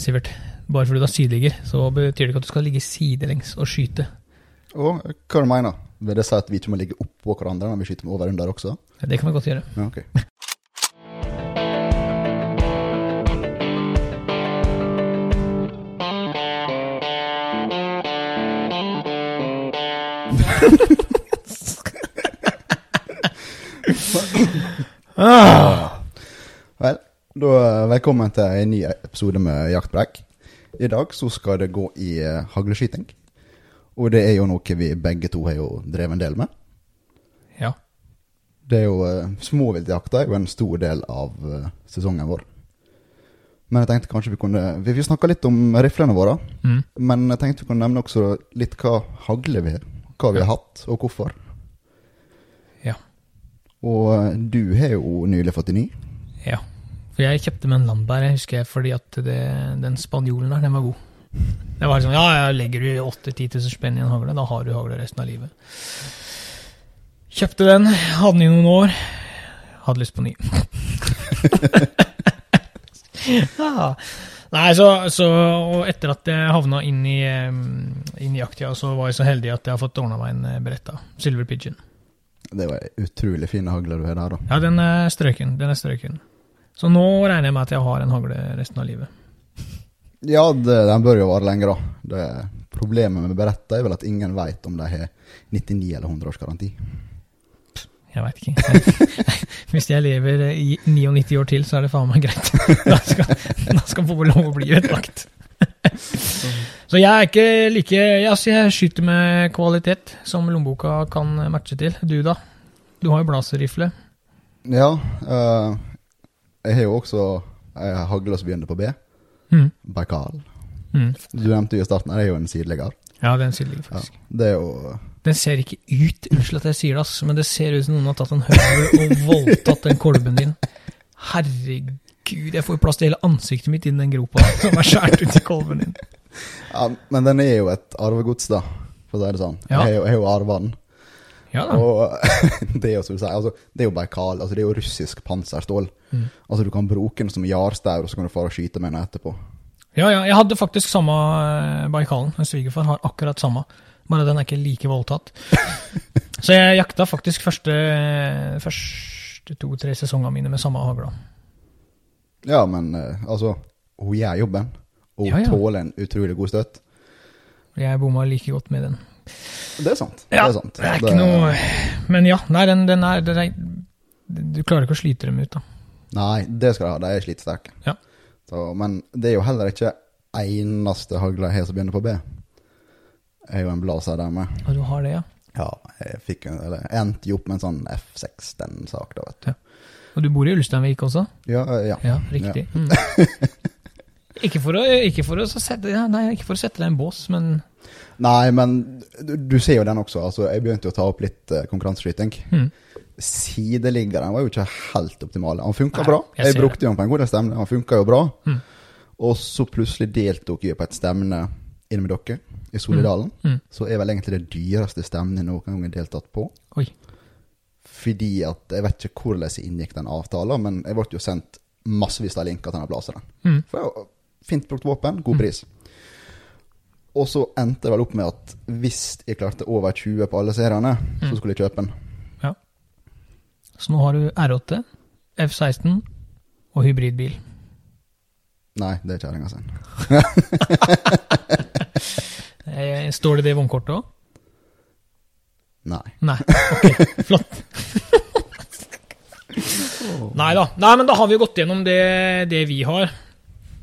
Sivert, bare fordi du er sydligger, så betyr det ikke at du skal ligge sidelengs og skyte. Og hva du mener Vil det si at vi ikke må ligge oppå hverandre når vi skyter med over under også? Ja, Det kan vi godt gjøre. Ja, ok. Vel, da eh, velkommen til en ny episode med Jaktbrekk. I dag så skal det gå i eh, hagleskyting. Og det er jo noe vi begge to har jo drevet en del med. Ja. Det er jo uh, Småviltjakta er jo en stor del av eh, sesongen vår. Men jeg tenkte kanskje vi kunne Vi, vi snakka litt om riflene våre. Mm. Men jeg tenkte vi kunne nevne også litt hva hagle vi har. Hva vi har hatt, og hvorfor. Ja. Og eh, du har jo nylig fått en ny. Ja. Jeg kjøpte med en Landberg, jeg husker jeg, fordi at det, den spanjolen der, den var god. Det var liksom, ja, jeg legger du 8000-10 000 spenn i en hagle, da har du hagle resten av livet. Kjøpte den, hadde den i noen år. Hadde lyst på ny. ja. Nei, så, så Og etter at jeg havna inn i, inn i jakttida, så var jeg så heldig at jeg har fått ordna meg en eh, Beretta. Silver Pigeon. Det var ei utrolig fin hagle du har der, da. Ja, den er strøken. Den er strøken. Så nå regner jeg med at jeg har en hagle resten av livet. Ja, det, den bør jo vare lenger, da. Det, problemet med Beretta er vel at ingen veit om de har 99 eller 100 års garanti. Jeg veit ikke. Hvis jeg lever i 99 år til, så er det faen meg greit. Da skal, da skal få lov å bli ødelagt. Så jeg er ikke like jeg, altså jeg skyter med kvalitet, som lommeboka kan matche til. Du, da? Du har jo blazerrifle. Ja, eh, jeg har jo også ei hagla som begynner på B. Mm. Baikal. Mm. Du nevnte jo i starten, det er jo en sideligger. Ja, det er sideligger Ja, faktisk. det er jo Den ser ikke ut, unnskyld at jeg sier det, ass, men det ser ut som noen har tatt en høvel og voldtatt den kolben din. Herregud, jeg får jo plass til hele ansiktet mitt innen den gropa som er skåret ut i kolben din. Ja, men den er jo et arvegods, da, for å si det sånn. Ja. Jeg har jo arva den. Ja da. Og det er jo som du sier, altså, det er jo Baikal, altså det er jo russisk panserstål. Mm. Altså du kan bruke den som jarstaur, og så kan du fare og skyte med den etterpå. Ja, ja, jeg hadde faktisk samme eh, Baikalen. En svigerfar har akkurat samme, bare den er ikke like voldtatt. Så jeg jakta faktisk første, første to-tre sesongene mine med samme hagla. Ja, men eh, altså, hun gjør jobben, og hun Ja, ja. tåler en utrolig god støtt. Jeg bomma like godt med den. Det er sant. Ja, det er sant. Det er ikke noe Men ja, nei, den, den er, den er Du klarer ikke å slite dem ut, da. Nei, det skal du ha. De er slitesterke. Ja. Så, men det er jo heller ikke eneste hagla jeg har som begynner på B. Jeg er jo en blazer der med. Og du har det, ja. Ja, jeg fikk en, eller jeg endte jo opp med en sånn F16-sak, da, vet du. Og du bor i Ulsteinvik også? Ja, eh, ja. Ja, riktig. Mm. ikke, for å, ikke, for å sette, ja, nei, ikke for å sette deg i en bås, men Nei, men du, du ser jo den også. Altså, jeg begynte jo å ta opp litt uh, konkurranseskyting. mm. Sideliggeren var jo ikke helt optimal. Han funka bra. jeg Jeg, brukte jo han på en god stemmer. Han funka jo bra. Mm. Og så plutselig deltok jeg på et stevne inne med dere, i Solidalen. Mm. Så er vel egentlig det dyreste stevnet noen gang har deltatt på. Oi. Fordi at jeg vet ikke hvordan jeg inngikk den avtalen, men jeg ble jo sendt massevis av linker til denne blazeren. Mm. For jeg, var fint brukt våpen, god pris. Og så endte det vel opp med at hvis jeg klarte over 20 på alle seriene, så skulle jeg kjøpe den. Ja. Så nå har du R8, F16 og hybridbil. Nei, det er kjerringa sin. Eh, Står det det i vognkortet òg? Nei. Nei. Ok, flott. Nei da. Nei, men da har vi gått gjennom det, det vi har.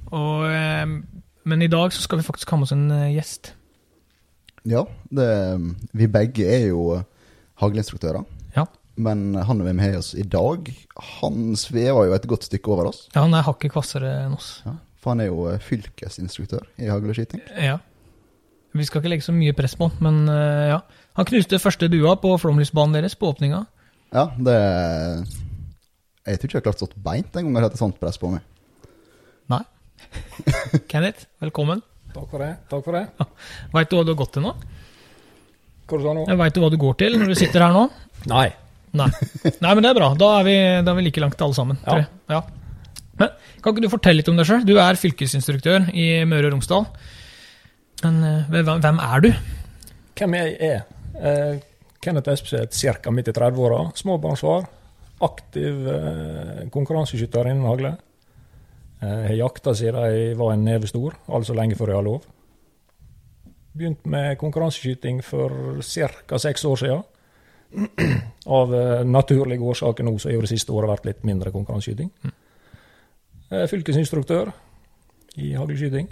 Og, eh, men i dag så skal vi faktisk ha med oss en eh, gjest. Ja, det, vi begge er jo hagleinstruktører. Ja. Men han vi har med oss i dag, han svever jo et godt stykke over oss. ja han er hakket kvassere enn oss. Ja, for han er jo fylkesinstruktør i hagleskyting. Ja. Vi skal ikke legge så mye press på han, men eh, ja. Han knuste første dua på flomlysbanen deres på åpninga. Ja, det Jeg tror ikke jeg har klart stått beint en gang jeg har hatt et sånt press på meg. Nei. Kenneth, velkommen. Takk for det. takk for det. Veit du hva du har gått til nå? Hva du sa nå? Veit du hva du går til når du sitter her nå? Nei. Nei. Nei, men det er bra. Da er vi, da er vi like langt alle sammen. Ja. Ja. Men Kan ikke du fortelle litt om deg sjøl? Du er fylkesinstruktør i Møre og Romsdal. Men eh, hvem hvem er du? Hvem jeg er? Eh, Kenneth Espeseth, ca. midt i 30-åra. Småbarnsfar. Aktiv eh, konkurranseskytter innen hagle. Eh, Jeg har jakta siden jeg var en neve stor, altså lenge før jeg har lov. Begynt med konkurranseskyting for ca. seks år siden. Av eh, naturlige årsaker nå så har det siste året vært litt mindre konkurranseskyting. Eh, Fylkesinstruktør i haglskyting.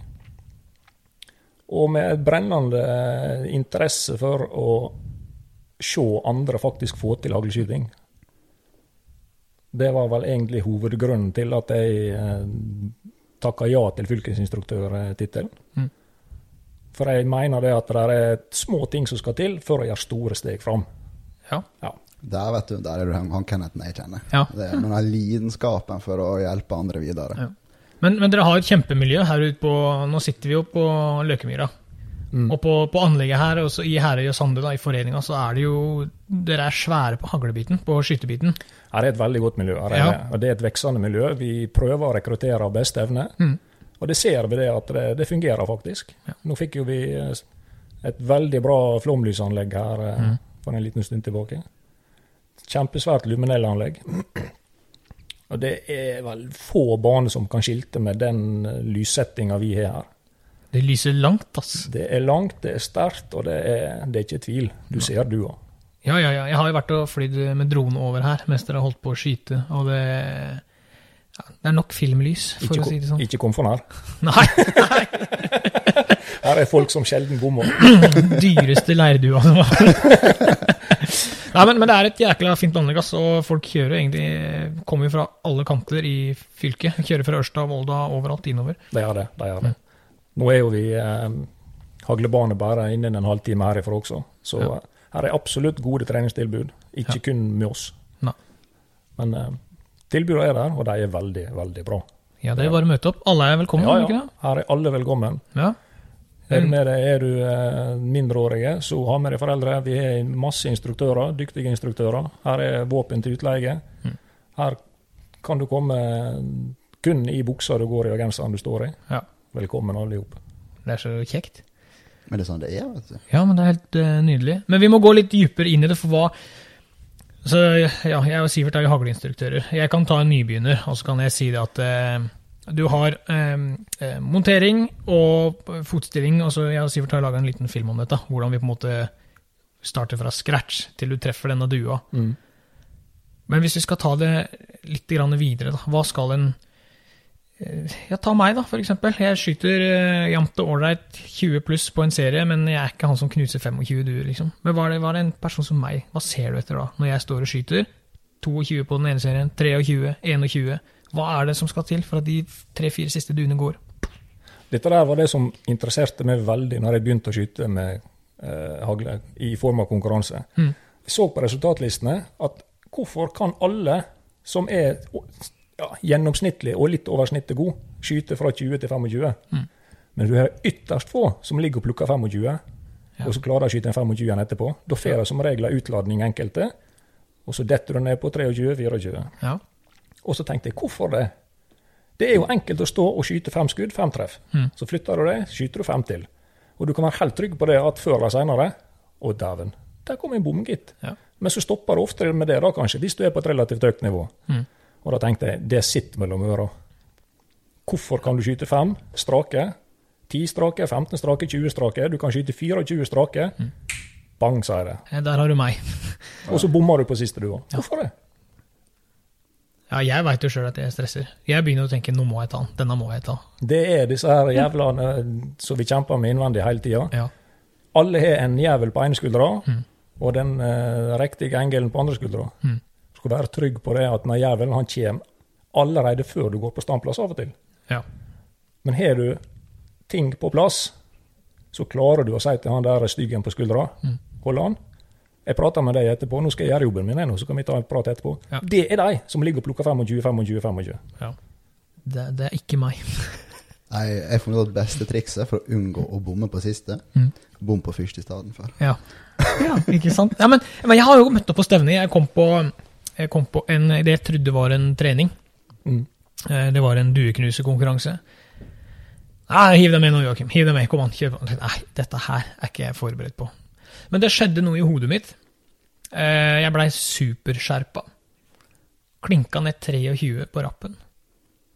Og med et brennende interesse for å se andre faktisk få til haglskyting. Det var vel egentlig hovedgrunnen til at jeg eh, takka ja til fylkesinstruktørtittelen. Mm. For jeg mener det at det er små ting som skal til for å gjøre store steg fram. Ja. Ja. Der vet du, der er du han han Kennethen jeg kjenner. Ja. Det er den lidenskapen for å hjelpe andre videre. Ja. Men, men dere har et kjempemiljø her ute på Nå sitter vi jo på Løkemyra. Mm. Og på, på anlegget her, også i Herøy og Sande, da, i foreninga, så er det jo Dere er svære på haglebiten, på skytebiten. Her er et veldig godt miljø. Her er, Ja. Og det er et veksende miljø. Vi prøver å rekruttere av beste evne. Mm. Og det ser vi det at det, det fungerer faktisk. Ja. Nå fikk jo vi eh, et veldig bra flomlysanlegg her eh, Mm. for en liten stund tilbake. Kjempesvært luminellanlegg. Og det er vel få baner som kan skilte med den eh, lyssettinga vi har her. Det lyser langt, ass. Det er langt, det er sterkt, og det er, det er ikke tvil. Du ser du òg. Ja, ja, ja. Jeg har jo vært og flydd med drone over her mens dere har holdt på å skyte, og det ja, Det er nok filmlys, for Ikke, å si det sånn. ikke kom for nær. Nei, Her er folk som sjelden bommer. dyreste leirdua som var. Nei, men, men det er et jækla fint anlegg, ass, og folk kjører egentlig Kommer jo fra alle kanter i fylket. Kjører fra Ørsta, Volda, overalt innover. De gjør det. de gjør det. Nå er jo vi eh, haglebane bare innen en halvtime herifra også, så Ja. her er absolutt gode treningstilbud. Ikke Ja. kun med oss. Nei. Men eh, tilbudene er der, og de er veldig, veldig bra. Ja, det er bare å møte opp. Alle er velkommen, Ja, ja. Her er alle velkommen. Ja. Er du Mm. med deg, er du eh, mindreårige, så ha med deg foreldre. Vi har masse instruktører, dyktige instruktører. Her er våpen til utleie. Mm. Her kan du komme kun i buksa du går i og genseren du står i. Ja. Velkommen alle sammen. Det er så kjekt. Men det er sånn det er, vet du. Ja, men det er helt uh, nydelig. Men vi må gå litt dypere inn i det, for hva så, ja, Jeg og Sivert er jo hagleinstruktører. Jeg kan ta en nybegynner, og så kan jeg si det at uh, du har eh, eh, montering og fotstilling. og så Jeg og Sivert har laga en liten film om dette. Hvordan vi på en måte starter fra scratch til du treffer denne dua. Mm. Men hvis vi skal ta det litt grann videre, da. Hva skal en Ja, ta meg, da, for eksempel. Jeg skyter uh, jevnt og ålreit 20 pluss på en serie, men jeg er ikke han som knuser 25 duer, liksom. Men hva er, det, det en person som meg? Hva ser du etter da, når jeg står og skyter? 22 på den ene serien, 23, 21. Hva er det som skal til for at de tre-fire siste duene går? Dette der var det som interesserte meg veldig når jeg begynte å skyte med uh, hagle i form av konkurranse. Mm. Jeg så på resultatlistene at hvorfor kan alle som er ja, gjennomsnittlig og litt over snittet god, skyter fra 20 til 25? Mm. Men du har ytterst få som ligger og plukker 25, og så klarer de å skyte en 25 igjen etterpå. Da får de som regel utladning enkelte, og så detter du ned på 23-24. Ja. Og så tenkte jeg, hvorfor det? Det er jo enkelt å stå og skyte fem skudd, fem treff. Mm. Så flytter du det, skyter du fem til. Og du kan være helt trygg på det at før eller senere Å, dæven, der kom en bom, gitt. Ja. Men så stopper du oftere med det, da kanskje, hvis du er på et relativt høyt nivå. Mm. Og da tenkte jeg, det sitter mellom øra. Hvorfor kan du skyte fem strake? 10 strake, 15 strake, 20 strake. Du kan skyte 24 strake. Bang, sa jeg det. Eh, Der har du meg. Og så bommer du på siste du òg. Hvorfor det? Ja, jeg veit jo sjøl at jeg stresser. Jeg begynner å tenke nå må jeg ta den. Denne må jeg ta. Det er disse her jævlene som vi kjemper med innvendig hele tida. Ja. Alle har en jævel på ene skuldra, Mm. og den eh, riktige engelen på andre skuldra. Mm. Skal være trygg på det at den jævelen han kommer allerede før du går på standplass av og til. Ja. Men har du ting på plass, så klarer du å si til han der styggen på skuldra Mm. Hold an. Jeg prater med deg etterpå. Nå skal jeg gjøre jobben min, nå, så kan vi ta en prat etterpå. Ja. Det er de som ligger og plukker 25, 25, 25. ja. Det, det er ikke meg. Nei, jeg får det beste trikset for å unngå å bomme på siste. Mm. Bom på første i stedet for. Ja. ja, ikke sant? Ja, men, men jeg har jo møtt opp på stevne. Jeg kom på, jeg kom på en, det jeg trodde var en trening. Mm. Eh, Det var en dueknusekonkurranse. Nei, hiv deg med nå, Joakim. Hiv deg med. Kom an, kjør på. Nei, dette her er ikke jeg forberedt på. Men det skjedde noe i hodet mitt. Eh, Jeg blei superskjerpa. Klinka ned 23 på rappen.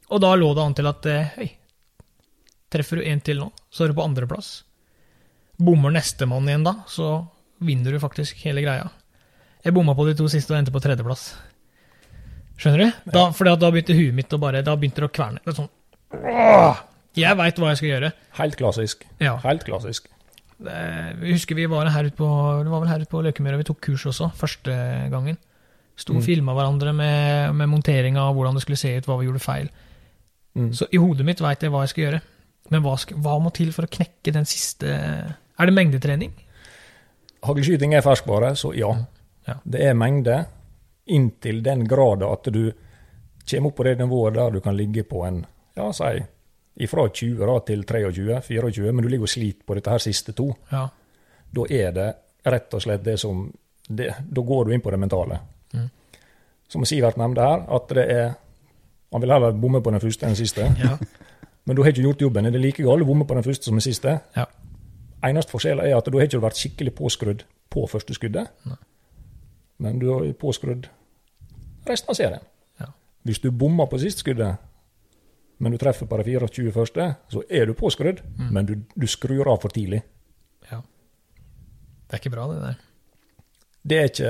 Og da lå det an til at eh, Hei, treffer du en til nå, så er du på andreplass. Bommer nestemann igjen da, så vinner du faktisk hele greia. Jeg bomma på de to siste og endte på tredjeplass. Skjønner du? Da, fordi at da begynte huet mitt å bare Da begynte det å kverne. Det sånn, Åh! Jeg veit hva jeg skal gjøre. Helt klassisk. Ja. Helt klassisk. Det, Vi husker vi var her ute på Det var vel her ute på Løkemyra vi tok kurs også, første gangen. Sto og Mm. filma hverandre med, med monteringa og hvordan det skulle se ut, hva vi gjorde feil. Mm. Så i hodet mitt veit jeg hva jeg skal gjøre. Men hva, skal, hva må til for å knekke den siste Er det mengdetrening? Haglskyting er ferskvare, så ja. Ja. Det er mengde inntil den grad at du kommer opp på det nivået der du kan ligge på en ja, si ifra 20 da, til 23-24, men du ligger og sliter på dette her siste to. Ja. Da er det rett og slett det som det, Da går du inn på det mentale. Mm. Som Sivert nevnte her, at det er Han vil heller bomme på den første enn den siste. ja. Men du har ikke gjort jobben. Er det like galt å bomme på den første som den siste? Ja. Eneste forskjellen er at du har ikke vært skikkelig påskrudd på første skuddet. Nei. Men du har påskrudd resten av serien. Ja. Hvis du bommer på siste skuddet, men du treffer på de 24 første, så er du påskrudd, Mm. men du, du skrur av for tidlig. ja. Det er ikke bra, det der. Det er ikke,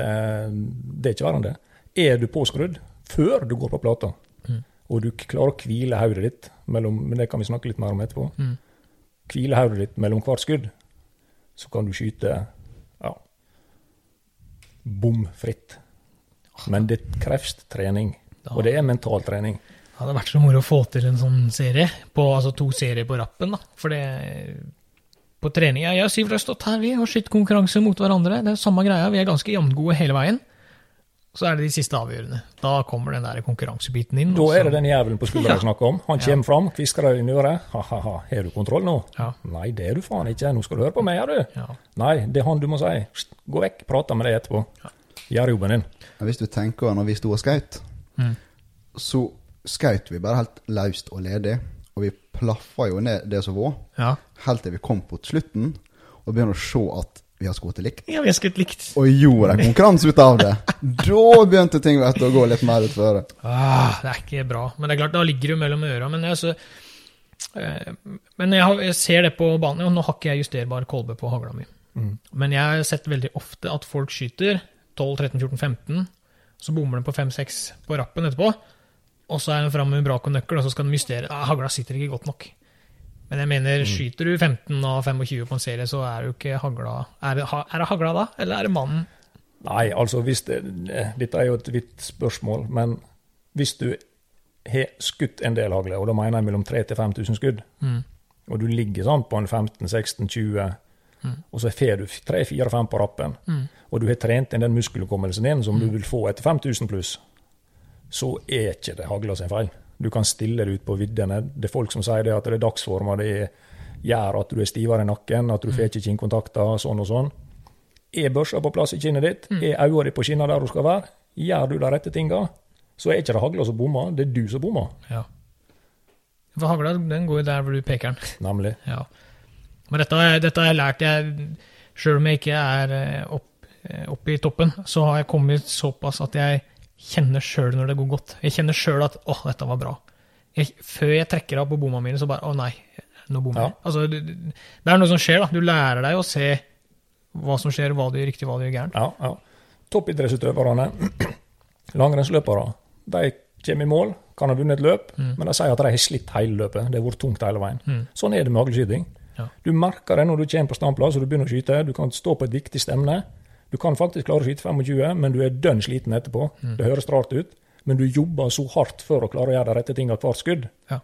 det er ikke verre enn det. Er du påskrudd før du går på plata, Mm. og du klarer å hvile hodet ditt mellom Men det kan vi snakke litt mer om etterpå. Mm. Hvile hodet ditt mellom hvert skudd, så kan du skyte bom fritt. Men det kreves trening, og det er mental trening. hadde vært så moro å få til en sånn serie, på, altså to serier på rappen. da. For det På trening Jeg og Sivert har stått her vi har skytt konkurranse mot hverandre. Det er samme greia. Vi er ganske jevngode hele veien. Så er det de siste avgjørende. Da kommer den der konkurransebiten inn. Da er det den jævelen på skuldra jeg snakker om. Han Ja. kommer fram, kvisker deg i øret. Ha-ha-ha, har du kontroll nå? Ja. Nei, det er du faen ikke. Nå skal du høre på meg, er du? Ja. Nei, det er han du må si. Pst, Gå vekk, prate med deg etterpå. Gjør jobben din. Hvis du tenker når vi sto og skøyt, Mm. så skøyt vi bare helt løst og ledig. Og vi plaffa jo ned det som var, ja. helt til vi kom på slutten og begynner å se at vi har skutt likt. ja, vi har skutt likt. Og gjorde en konkurranse ut av det. Da begynte ting vet du, å gå litt mer utfor. Ah, det er ikke bra. Men det er klart, da ligger du mellom øra. Men, jeg, så, eh, men jeg, har, jeg ser det på banen, og nå har ikke jeg justerbar kolbe på hagla mi. Mm. Men jeg har sett veldig ofte at folk skyter 12, 13, 14, 15, så bommer de på 5-6 på rappen etterpå. Og så er de framme med brak og nøkkel, og så skal de justere. Ah, hagla sitter ikke godt nok. Men jeg mener, skyter du 15 av 25 på en serie, så er du ikke hagla Er det, er det hagla da, eller er det mannen? Nei, altså hvis det, Dette er jo et vidt spørsmål, men hvis du har skutt en del hagle, og da mener jeg mellom 3000-5000 skudd, Mm. og du ligger sånn på en 15-16-20, og så får du 3-4-5 på rappen, Mm. og du har trent inn den muskelhukommelsen din som du vil få etter 5000 pluss, så er ikke det hagla sin feil. Du kan stille det ut på viddene. Det er folk som sier det at det er dagsforma, det er, gjør at du er stivere i nakken, at du får ikke kinnkontakter, sånn og sånn. Er børsa på plass i kinnet ditt? Er øynene dine på skinna der du skal være? Gjør du de rette tinga, så er ikke det hagla som bommer, det er du som bommer, Ja. For hagla, den går jo der hvor du peker den. nemlig. Ja. Men dette, dette har jeg lært. Jeg, selv om jeg ikke er eh, opp, eh, oppe i toppen, så har jeg kommet såpass at jeg kjenner sjøl når det går godt. Jeg kjenner sjøl at 'åh, dette var bra'. Jeg, før jeg trekker av på bomma mine, så bare 'å nei, nå bommer jeg'. Altså, det, det er noe som skjer, da. Du lærer deg å se hva som skjer, hva du gjør riktig, hva du gjør gærent. Ja, ja. Toppidrettsutøverne, langrennsløpere, de kommer i mål, kan ha vunnet et løp, men de sier at de har slitt hele løpet. Det har vært tungt hele veien. Mm. Sånn er det med haglskyting. Ja. Du merker det når du kommer på standplass og du begynner å skyte. Du kan stå på et viktig stemne. Du kan faktisk klare å skyte 25, men du er dønn sliten etterpå. Mm. Det høres rart ut, men du jobber så hardt for å klare å gjøre de rette tinga hvert skudd Ja.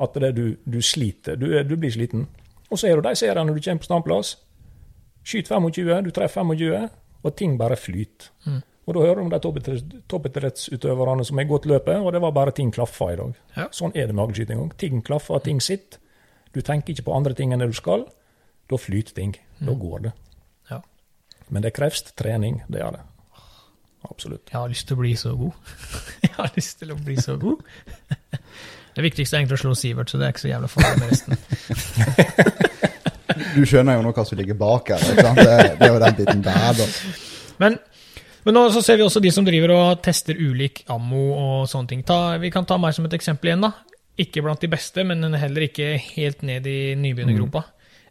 at det, du, du sliter. Du, du blir sliten. Og så er du de seriene når du kommer på standplass. Skyt 25, du treffer 25, og ting bare flyter. Mm. Og da hører du om de toppidretts- toppidrettsutøverne som har gått løpet, og det var bare ting klaffa i dag. Ja. Sånn er det med hagleskyting òg. Ting klaffer, ting sitter. Du tenker ikke på andre ting enn det du skal. Da flyter ting. Da går det. Mm. Men det kreves trening, det gjør det. Absolutt. Jeg har lyst til å bli så god. jeg har lyst til å bli så god. Det viktigste er egentlig å slå Sivert, så det er ikke så jævla farlig med resten. Du skjønner jo nå hva som ligger bak her. Ikke sant? Det, det er jo den biten der, da. Men, men nå så ser vi også de som driver og tester ulik ammo og sånne ting. Ta, vi kan ta meg som et eksempel igjen, da. Ikke blant de beste, men heller ikke helt ned i nybegynnergropa.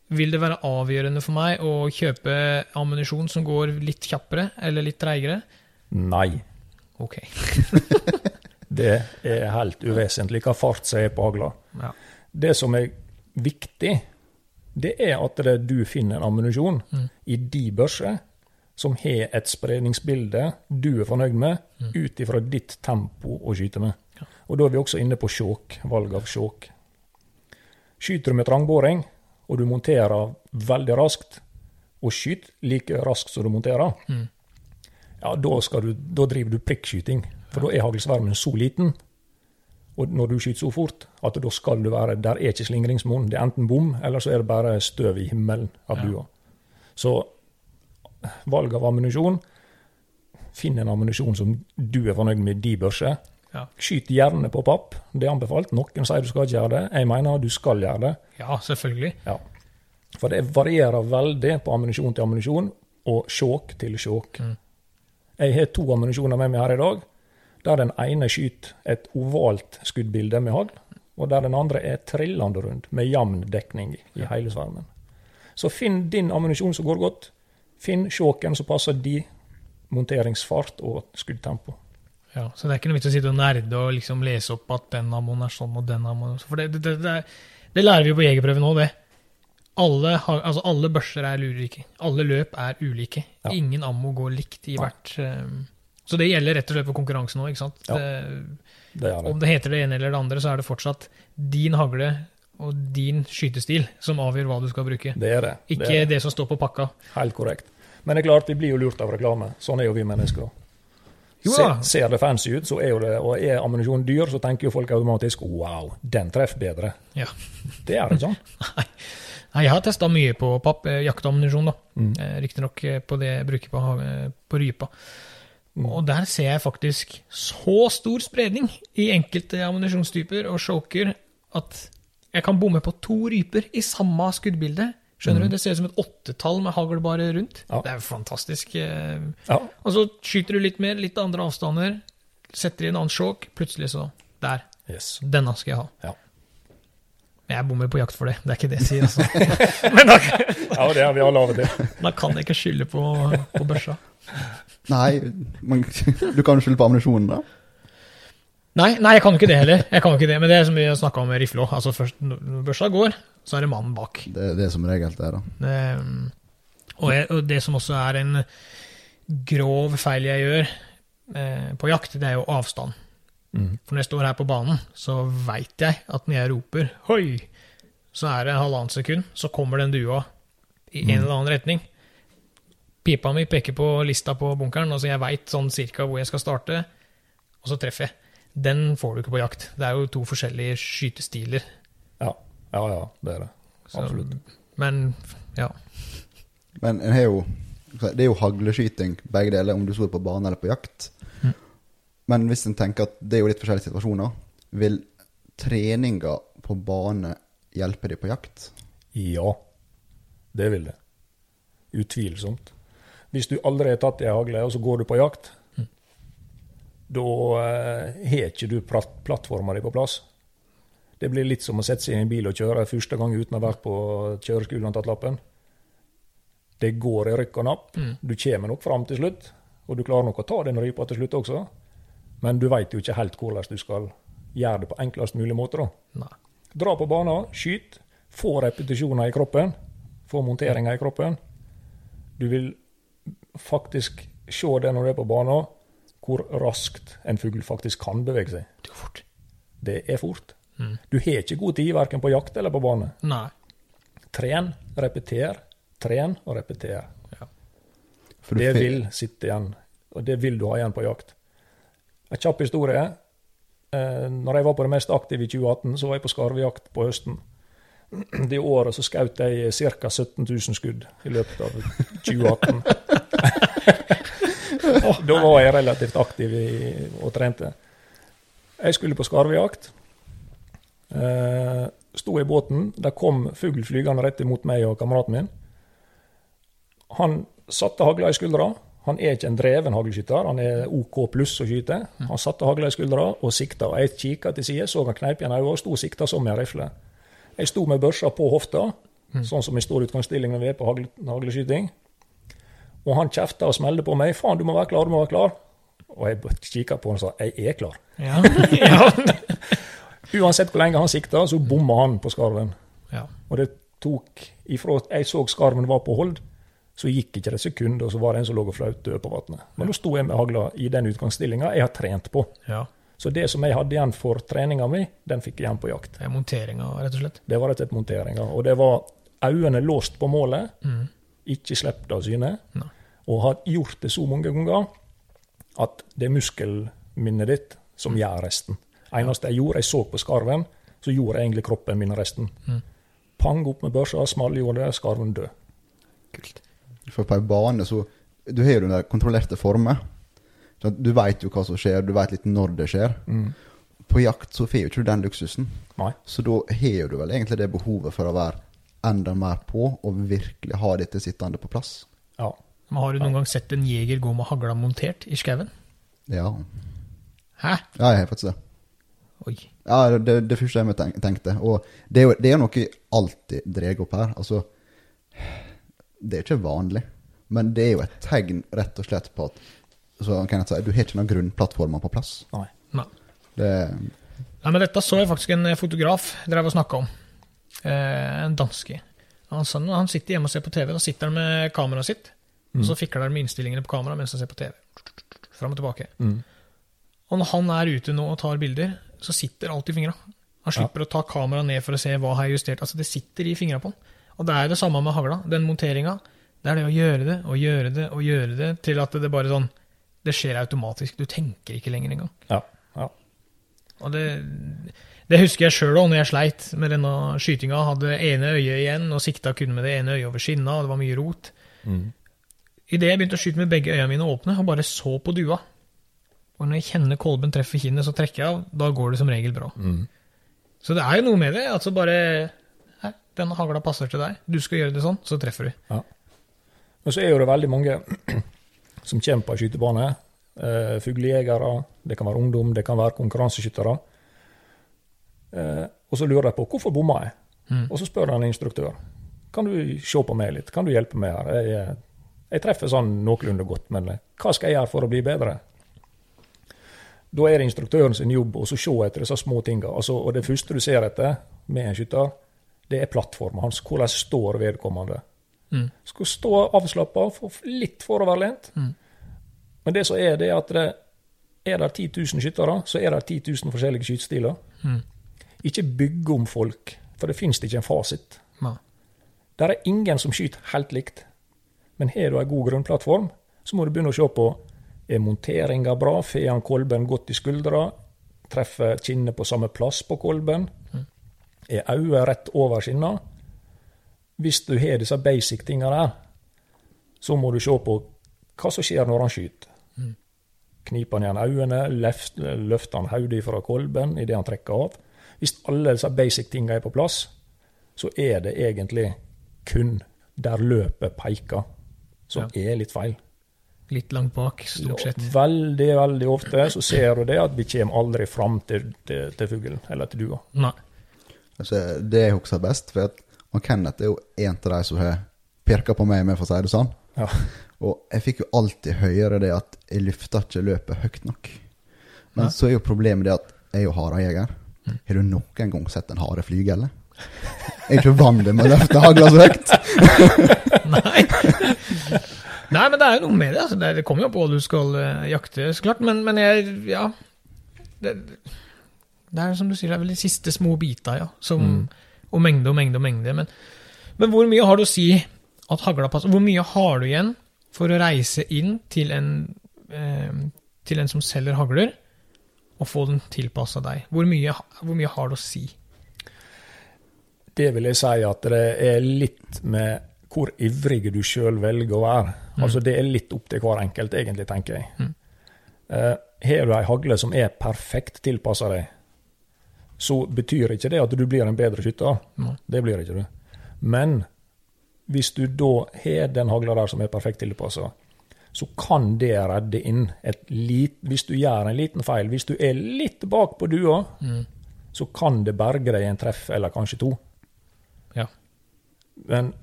Vil det være avgjørende for meg å kjøpe ammunisjon som går litt kjappere eller litt treigere? Nei. Ok. Det er helt uvesentlig hva fart som er på hagla. Ja. Det som er viktig, det er at det du finner ammunisjon Mm. i de børser som har et spredningsbilde du er fornøyd med, Mm. ut ifra ditt tempo å skyte med. Og da er vi også inne på sjåk, valg av sjåk. Skyter du med trangbåring, og du monterer veldig raskt, og skyter like raskt som du monterer, Mm. ja, da, du, da driver du prikkskyting. For da er haglsvermen så liten, og når du skyter så fort, at da skal du være Der er ikke slingringsmonn. Det er enten bom, eller så er det bare støv i himmelen av Ja. bua. Så valg av ammunisjon Finn en ammunisjon som du er fornøyd med i de børser. Ja. Skyt gjerne på papp. Det er anbefalt. Noen sier du skal ikke gjøre det. Jeg mener du skal gjøre det. ja, selvfølgelig. Ja. For det varierer veldig på ammunisjon til ammunisjon, og sjåk til sjåk. Mm. Jeg har to ammunisjoner med meg her i dag, der den ene skyter et ovalt skuddbilde med hagl, og der den andre er trillende rund, med jevn dekning i hele svermen. Så finn din ammunisjon som går godt. Finn sjåken som passer din monteringsfart og skuddtempo. Ja, så det er ikke noe vits å sitte og nerde og liksom lese opp at den ammoen er sånn og den ammoen. For det, det, det, det, det lærer vi jo på jegerprøven nå, det. Alle, har, altså alle børser er ulike. Alle løp er ulike. Ja. Ingen ammo går likt i hvert um, Så det gjelder rett og slett på konkurranse nå, ikke sant? Ja. Det, Det det. om det heter det ene eller det andre, så er det fortsatt din hagle og din skytestil som avgjør hva du skal bruke. Det er det. Ikke det, er det som står på pakka. Helt korrekt. Men det er klart, vi blir jo lurt av reklame. Sånn er jo vi mennesker. Jo Se, ser det fancy ut, så er jo det, og er ammunisjon dyr, så tenker jo folk automatisk wow, den treffer bedre. Ja. Det er ikke sånn. Nei, jeg har testa mye på papp, eh, jaktammunisjon, da. Mm. Eh, Riktignok eh, på det jeg bruker på, på rypa. Mm. Og der ser jeg faktisk så stor spredning i enkelte ammunisjonstyper og choker at jeg kan bomme på to ryper i samme skuddbilde. Skjønner du? Det ser ut som et åttetall med hagl bare rundt. Mm. Ja. Det er jo fantastisk. eh. Ja, Og så skyter du litt mer, litt andre avstander, setter i en annen sjåk, plutselig så Der. yes. Denne skal jeg ha. Ja. Men jeg bommer på jakt for det. Det er ikke det jeg sier, altså. Men da, ja, det er vi alle av og til. da kan jeg ikke skylde på, på børsa. Nei, men du kan jo skylde på ammunisjonen, da. Nei, nei, jeg kan jo ikke det heller. Jeg kan jo ikke det, Men det er som vi snakka om med rifle òg. Altså, først når børsa går, så er det mannen bak. Det er det som regel det, da. Det, og, jeg, og det som også er en grov feil jeg gjør eh, på jakt, det er jo avstand. Mm. For når jeg står her på banen, så veit jeg at når jeg roper 'hoi', så er det halvannet sekund, så kommer den dua i en eller annen retning. Pipa mi peker på lista på bunkeren, altså jeg veit sånn cirka hvor jeg skal starte, og så treffer jeg. Den får du ikke på jakt. Det er jo to forskjellige skytestiler. Ja. Ja, ja, det er det. Så, Men ja. Men en har jo Det er jo hagleskyting, begge deler, om du står på bane eller på jakt. Mm. Men hvis en tenker at det er jo litt forskjellige situasjoner, vil treninga på bane hjelpe deg på jakt? Ja, det vil det. Utvilsomt. Hvis du aldri har tatt ei hagle, og så går du på jakt, da eh, har ikke du plat- plattforma di på plass. Det blir litt som å sette seg i en bil og kjøre første gang uten å ha vært på kjøreskolen og tatt lappen. Det går i rykk og napp. Mm. Du kommer nok fram til slutt, og du klarer nok å ta den rypa til slutt også, men du veit jo ikke helt hvordan du skal gjøre det på enklest mulig måte. da. Nei. Dra på banen, skyt, få repetisjoner i kroppen, få monteringer i kroppen. Du vil faktisk se det når du er på banen, hvor raskt en fugl faktisk kan bevege seg. Det er fort. Det er fort. Mm. Du har ikke god tid verken på jakt eller på bane. Nei. Tren, repeter, tren og repeter. Ja. Det vil sitte igjen, og det vil du ha igjen på jakt. En kjapp historie. Eh, når jeg var på det mest aktive i 2018, så var jeg på skarvejakt på høsten. Det året så skjøt jeg ca. 17 000 skudd i løpet av 2018. da var jeg relativt aktiv i, og trente. Jeg skulle på skarvejakt. Eh, sto i båten, der kom fugl flygende rett imot meg og kameraten min. Han satte hagla i skuldra. Han er ikke en dreven haglskytter, han er OK pluss å skyte. Han satte hagla i skuldra og sikta. Jeg kikka til side, så han kneip igjen øynene og sto og sikta som med en rifle. Jeg sto med børsa på hofta, sånn som i stor utgangsstilling når vi er på hagleskyting. Og han kjefta og smelte på meg. 'Faen, du må være klar, du må være klar'. Og jeg kikka på han og sa 'jeg er klar'. Ja. ja. Uansett hvor lenge han sikta, så bomma han på skarven. ja. Og det tok ifra jeg så skarven var på hold, så gikk ikke det et sekund, og så var det en som lå og flaut død på vannet. Men da sto jeg med hagla i den utgangsstillinga jeg har trent på. ja. Så det som jeg hadde igjen for treninga mi, den fikk jeg igjen på jakt. Det er monteringa, rett og slett. Det var rett og slett monteringa. Og det var øynene låst på målet, Mm. ikke sluppet av syne. Og har gjort det så mange ganger at det er muskelminnet ditt som gjør resten. Eneste jeg gjorde, jeg så på skarven, så gjorde jeg egentlig kroppen min resten. Mm. Pang opp med børsa, smallgjorde det, skarven død. Kult. For på en bane så Du har jo den der kontrollerte former. Så Du veit jo hva som skjer, du veit litt når det skjer. Mm. På jakt så får jo ikke du den luksusen. Nei. Så da har du vel egentlig det behovet for å være enda mer på, og virkelig ha dette sittende på plass. Ja. Men har du noen gang sett en jeger gå med hagla montert i skauen? Ja. Hæ? Ja, jeg har faktisk det. Oi. Ja, det, det, det første jeg tenkte. Og det er jo det er noe jeg alltid drar opp her. Altså, det er ikke vanlig, men det er jo et tegn rett og slett på at så kan jeg si, du har ikke noen grunnplattformer på plass. Nei. Nei. Det, Nei, men dette så jeg faktisk en fotograf drev og snakka om. Eh, en danske. Han, sa, han sitter hjemme og ser på TV. Da sitter han med kameraet sitt, og så fikler han med innstillingene på kameraet mens han ser på TV. Fram og tilbake. Mm. Og når han er ute nå og tar bilder, så sitter alt i fingra. Han slipper å ta kameraet ned for å se hva har jeg justert. Altså, det sitter i fingra på han. Og det er det samme med hagla. Den monteringa. Det er det å gjøre det og gjøre det og gjøre det til at det bare sånn Det skjer automatisk. Du tenker ikke lenger engang. Ja. ja. Og det, det husker jeg sjøl òg, når jeg sleit med denne skytinga. Hadde ene øyet igjen og sikta kun med det ene øyet over skinna, og det var mye rot. Mm. Idet jeg begynte å skyte med begge øynene mine åpne og bare så på dua Og når jeg kjenner kolben treffer kinnet, så trekker jeg av. Da går det som regel bra. Mm. Så det er jo noe med det. Altså bare Her, denne hagla passer til deg. Du skal gjøre det sånn, så treffer du. Men så er jo det veldig mange som kommer på skytebane. Eh, fuglejegere, det kan være ungdom, det kan være konkurranseskyttere. Eh, og så lurer de på hvorfor bomma jeg. Mm. Og så spør de en instruktør kan du se på meg litt, kan du hjelpe meg her. Jeg, jeg treffer sånn noenlunde godt, men eh, hva skal jeg gjøre for å bli bedre? Da er det instruktøren sin jobb å se etter disse små tingene. Altså, og det første du ser etter med en skytter, det er plattformen hans. Hvordan står vedkommende? Mm. Skal stå avslappa, litt foroverlent. Mm. Men det som er, det er at det er det 10 000 skyttere, så er det 10 000 forskjellige skytestiler. Mm. Ikke bygge om folk, for det finnes ikke en fasit. Ne. Der er ingen som skyter helt likt. Men har du en god grunnplattform, så må du begynne å se på er monteringa bra, får han kolben godt i skuldra, treffer kinnet på samme plass på kolben, er øyet rett over skinna. Hvis du har disse basic tinga der, så må du se på hva som skjer når han skyter. Mm. Kniper han igjen øynene, løft- løfter han hodet fra kolben idet han trekker av. Hvis alle disse basic tinga er på plass, så er det egentlig kun der løpet peker, som er litt feil. Litt langt bak, stort sett. Veldig, veldig ofte så ser du det at vi kommer aldri fram til, til, til fuglen eller til dua. Nei. altså, det jeg husker best, for at og Kenneth er jo en av de som har pirka på meg med, for å si det sånn. Ja. Og jeg fikk jo alltid høre det at jeg løfta ikke løpet høyt nok. Men Nei. så er jo problemet det at jeg er jo harejeger. Har du noen gang sett en hare flyge, eller? Jeg er ikke vant til å løfte hagla så høyt. Nei. Nei, men det er jo noe med det. Altså. Det, kommer jo på hva du skal eh, jakte, så klart. Men, men jeg Ja. Det, det er som du sier, det er vel de siste små bita, ja. Som, Mm. Og mengde og mengde og mengde. Men, men hvor mye har du å si at hagla passer? Hvor mye har du igjen for å reise inn til en, eh, til en som selger hagler, og få den tilpassa deg? Hvor mye, hvor mye har du å si? Det vil jeg si at det er litt med hvor ivrig du sjøl velger å være. Altså Det er litt opp til hver enkelt, egentlig, tenker jeg. Mm. Uh, Har du ei hagle som er perfekt tilpassa deg, så betyr ikke det at du blir en bedre skytter. Mm. Det blir ikke du. Men hvis du da har den hagla der som er perfekt tilpassa, så kan det redde inn et lit, Hvis du gjør en liten feil, hvis du er litt bak på dua, Mm. så kan det berge deg en treff, eller kanskje to. Ja. Men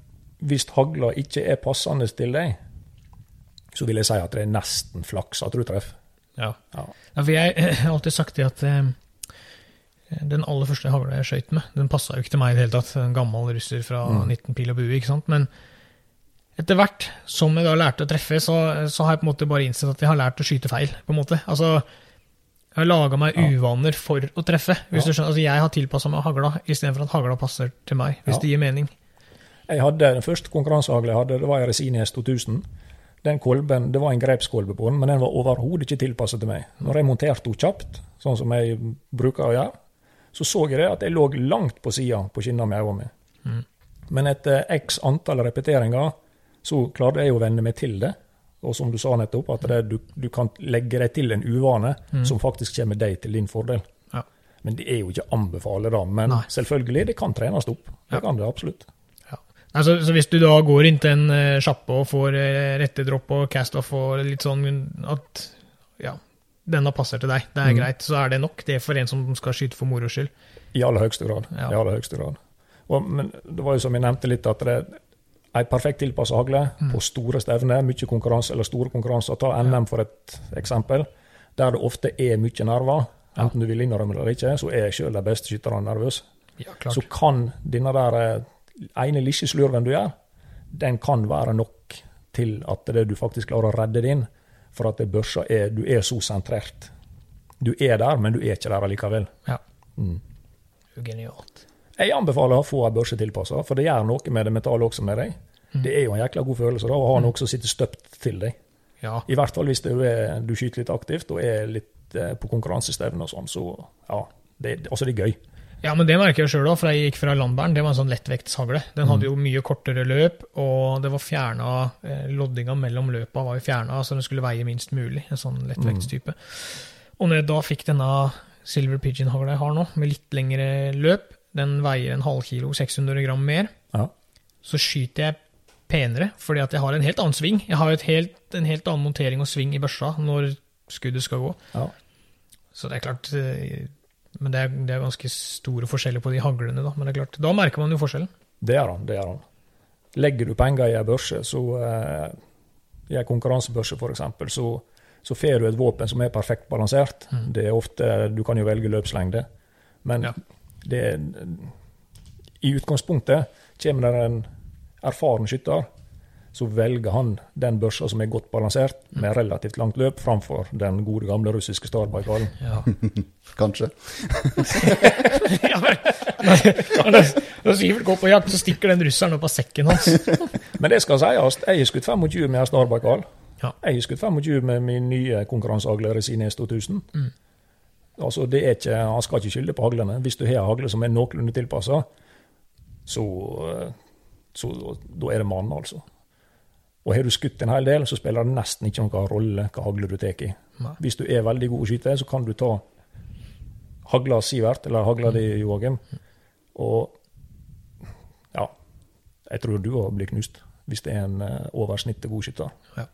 hvis hagla ikke er passende til deg, så vil jeg si at det er nesten flaks at du treffer. Ja. Ja. For jeg, har alltid sagt det at eh, den aller første hagla jeg skøyt med, den passa jo ikke til meg i det hele tatt. En gammel russer fra Mm. 19 pil og bue, ikke sant. Men etter hvert som jeg da lærte å treffe, så, så har jeg på en måte bare innsett at jeg har lært å skyte feil, på en måte. Altså, jeg har laga meg Ja. uvaner for å treffe. hvis Ja. Altså, jeg har tilpassa meg hagla istedenfor at hagla passer til meg, hvis Ja. det gir mening. Jeg hadde, Den første konkurransehagla jeg hadde, det var en Resini S2000. Den kolben, Det var en grepskolbe på den, men den var overhodet ikke tilpasset til meg. Når jeg monterte henne kjapt, sånn som jeg bruker å gjøre, så så jeg det at jeg lå langt på sida på skinna med øynene mine. Mm. Men etter x antall repeteringer så klarte jeg å venne meg til det. Og som du sa nettopp, at det, du, du kan legge deg til en uvane som faktisk kommer deg til din fordel. Ja. Men det er jo ikke anbefale da. Men Nei. selvfølgelig, det kan trenes opp. Det Ja. kan det absolutt. Ja. Altså, så hvis du da går inn til en uh, sjappe og får uh, rettedropp og cast-off og litt sånn at ja, denne passer til deg, det er mm. greit, så er det nok det for en som skal skyte for moro skyld. I aller høyeste grad. Ja. I aller høyeste grad. Og, men det var jo som jeg nevnte litt, at det er ei perfekt tilpassa hagle Mm. på store stevner, mye konkurranse, eller store konkurranser. Ta NM for et eksempel, der det ofte er mye nerver. Enten du vil innrømme det eller ikke, så er sjøl de beste skytterne nervøse. Ja. Så kan denne der eh, ene lille slurven du gjør, den kan være nok til at det du faktisk klarer å redde din. For at børsa er, du er så sentrert. Du er der, men du er ikke der allikevel. Ja. Mm. Genialt. Jeg anbefaler å få ei børse tilpassa, for det gjør noe med det mentale også med deg. Det er jo en jækla god følelse da, å ha noe som sitter støpt til deg. Ja. I hvert fall hvis du, er, du skyter litt aktivt og er litt eh, på konkurransestevne og sånn, så ja. Det, altså, det er gøy. Ja, men det merker jeg sjøl òg, for jeg gikk fra Landbæren. Det var en sånn lettvektshagle. Den hadde jo mye kortere løp, og det var fjerna eh, Loddinga mellom løpa var jo fjerna, så den skulle veie minst mulig. En sånn lettvektstype. Og når jeg da fikk denne Silver Pigeon-hagla jeg har nå, med litt lengre løp, den veier en halvkilo, 600 gram mer, Ja. så skyter jeg penere, fordi at jeg har en helt annen sving. Jeg har jo helt, en helt annen montering og sving i børsa når skuddet skal gå. Ja. Så det er klart eh, Men det er, det er ganske store forskjeller på de haglene, da. Men det er klart, da merker man jo forskjellen. Det er han. det er han. Legger du penger i ei børse, så eh, i ei konkurransebørse f.eks., så, så får du et våpen som er perfekt balansert. Mm. Det er ofte, Du kan jo velge løpslengde, men Ja. det i utgangspunktet kommer det en erfaren skytter, så velger han den børsa som er godt balansert, med relativt langt løp, framfor den gode, gamle russiske Starbaikalen. Ja. Kanskje. ja, men, når, Sivert går på jakt, så stikker den russeren opp av sekken hans. Men det skal sies, jeg har skutt 25 med en Starbaikal. Ja. Jeg har skutt 25 med min nye konkurranseagler Resines S2000. Mm. Altså, det er ikke, han skal ikke skylde på haglene. Hvis du har en hagle som er noenlunde tilpassa, så, eh, så da er det mannen, altså. Og har du skutt en hel del, så spiller det nesten ikke noen rolle hva hagle du tar i. Hvis du er veldig god å skyte, så kan du ta hagla Sivert, eller hagla di, Joakim, og ja, jeg tror du òg blir knust hvis det er en oversnittet over god skytter. Ja,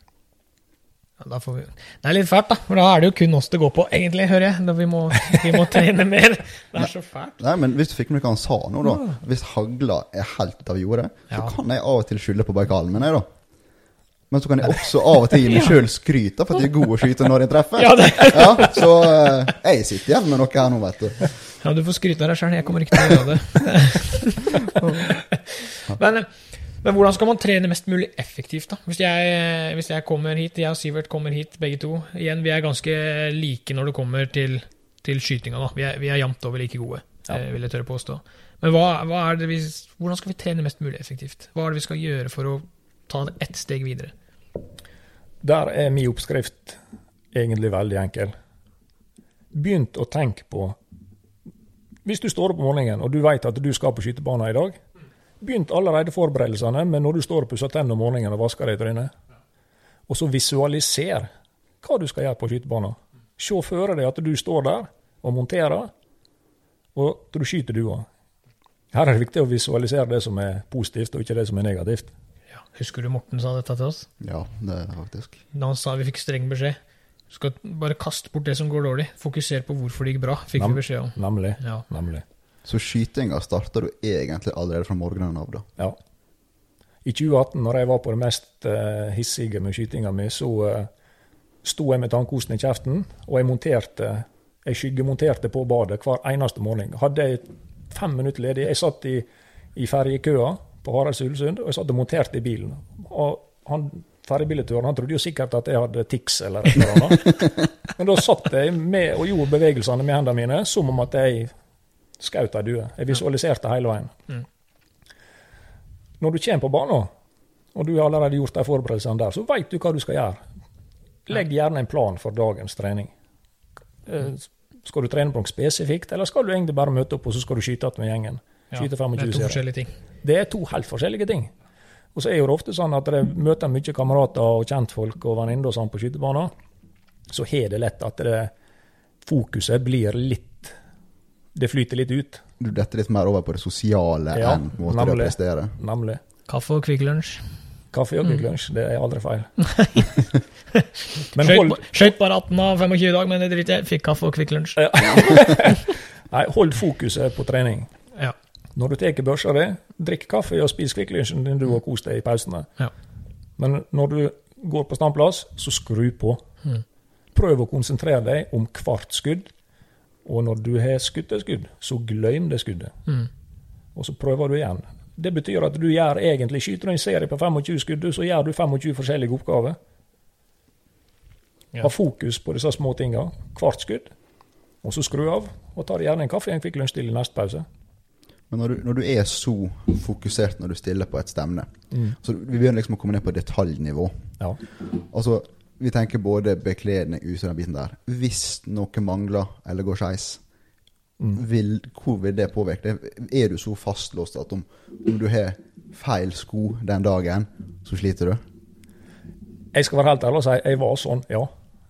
da får vi. Det er litt fælt, da. For da er det jo kun oss det går på, egentlig, hører jeg. Da vi, må, vi må trene mer. Det er så fælt. Nei, men hvis du fikk med deg hva han sa nå, da. Hvis hagla er helt ut av jordet, så kan jeg av og til skylde på Baikalen min, jeg, da. Men så kan jeg også av og til gi meg sjøl skryt for at jeg er god å skyte når jeg treffer. Ja, det. Ja, så eh, jeg sitter igjen med noe her nå, vet du. ja, du får skryte av deg sjøl. Jeg kommer ikke til å gjøre det. men, men hvordan skal man trene mest mulig effektivt, da? Hvis jeg, hvis jeg kommer hit, jeg og Sivert kommer hit, begge to. Igjen, vi er ganske like når det kommer til, til skytinga, da. Vi er, vi er jevnt over like gode, Ja. eh, vil jeg tørre påstå. Men hva, hva er det vi, hvordan skal vi trene mest mulig effektivt? Hva er det vi skal gjøre for å ta det ett steg videre? Der er min oppskrift egentlig veldig enkel. Begynt å tenke på Hvis du står opp om morgenen og du vet at du skal på skytebanen i dag, begynt allerede forberedelsene med når du står og pusser tennene om morgenen og vasker deg i trynet. Og så visualiser hva du skal gjøre på skytebanen. Se for deg at du står der og monterer, og du skyter dua. Her er det viktig å visualisere det som er positivt, og ikke det som er negativt. Ja. Husker du Morten sa dette til oss? Ja, det er det faktisk. Da han sa vi fikk streng beskjed. Du skal bare kaste bort det som går dårlig. Fokuser på hvorfor det gikk bra, fikk Nam- vi beskjed om. Nemlig. Ja. Nemlig. Så skytinga starter du egentlig allerede fra morgenen av, da. Ja. I 2018, når jeg var på det mest eh, hissige med skytinga mi, så uh, sto jeg med tannkosten i kjeften, og jeg monterte jeg skyggemonterte på badet hver eneste morgen. Hadde jeg fem minutter ledig Jeg satt i, i ferjekøa på Haraldsulsund, og jeg satt og monterte i bilen. Og han ferjebilletøren han trodde jo sikkert at jeg hadde tics eller et eller annet. Men da satt jeg med og gjorde bevegelsene med hendene mine som om at jeg skjøt ei due. Jeg visualiserte hele veien. Mm. Når du kommer på banen, og du har allerede gjort de forberedelsene der, så veit du hva du skal gjøre. Legg gjerne en plan for dagens trening. Eh, Skal du trene på noe spesifikt, eller skal du egentlig bare møte opp og så skal du skyte igjen med gjengen? Ja, Skyte det er to forskjellige ting. Det er to helt forskjellige ting. Og så er det ofte sånn at jeg møter mye kamerater og kjentfolk og venninner og sånn på skytebanen. Så har det lett at det, fokuset blir litt Det flyter litt ut, Du detter litt mer over på det sosiale Ja, enn på det å nemlig. prestere. nemlig. Kaffe og Kvikk Lunsj. Kaffe og Kvikk Lunsj, det er aldri feil. Men hold, ba- bare 18 av 25 i dag, men det driter jeg. Fikk kaffe og Kvikk Lunsj. nei, hold fokuset på trening. Når du tar børsa di, drikk kaffe og spis Kvikk Lunsjen din du og kos deg i pausene. Ja. Men når du går på standplass, så skru på. Mm. Prøv å konsentrere deg om hvert skudd. Og når du har skutt et skudd, så glem det skuddet. Mm. Og så prøver du igjen. Det betyr at du gjør egentlig skyter du en serie på 25 skudd, så gjør du 25 forskjellige oppgaver. Ja. Ha fokus på disse små tinga hvert skudd. Og så skru av, og ta gjerne en kaffe og en Kvikk Lunsj til i neste pause. Men når du, når du er så fokusert når du stiller på et stevne så Vi begynner liksom å komme ned på detaljnivå. Ja. Altså, Vi tenker både bekledning, utseende, den biten der. Hvis noe mangler eller går skeis, vil, hvor vil det påvirke? Er du så fastlåst at om, om du har feil sko den dagen, så sliter du? Jeg skal være helt ærlig og si jeg var sånn, ja.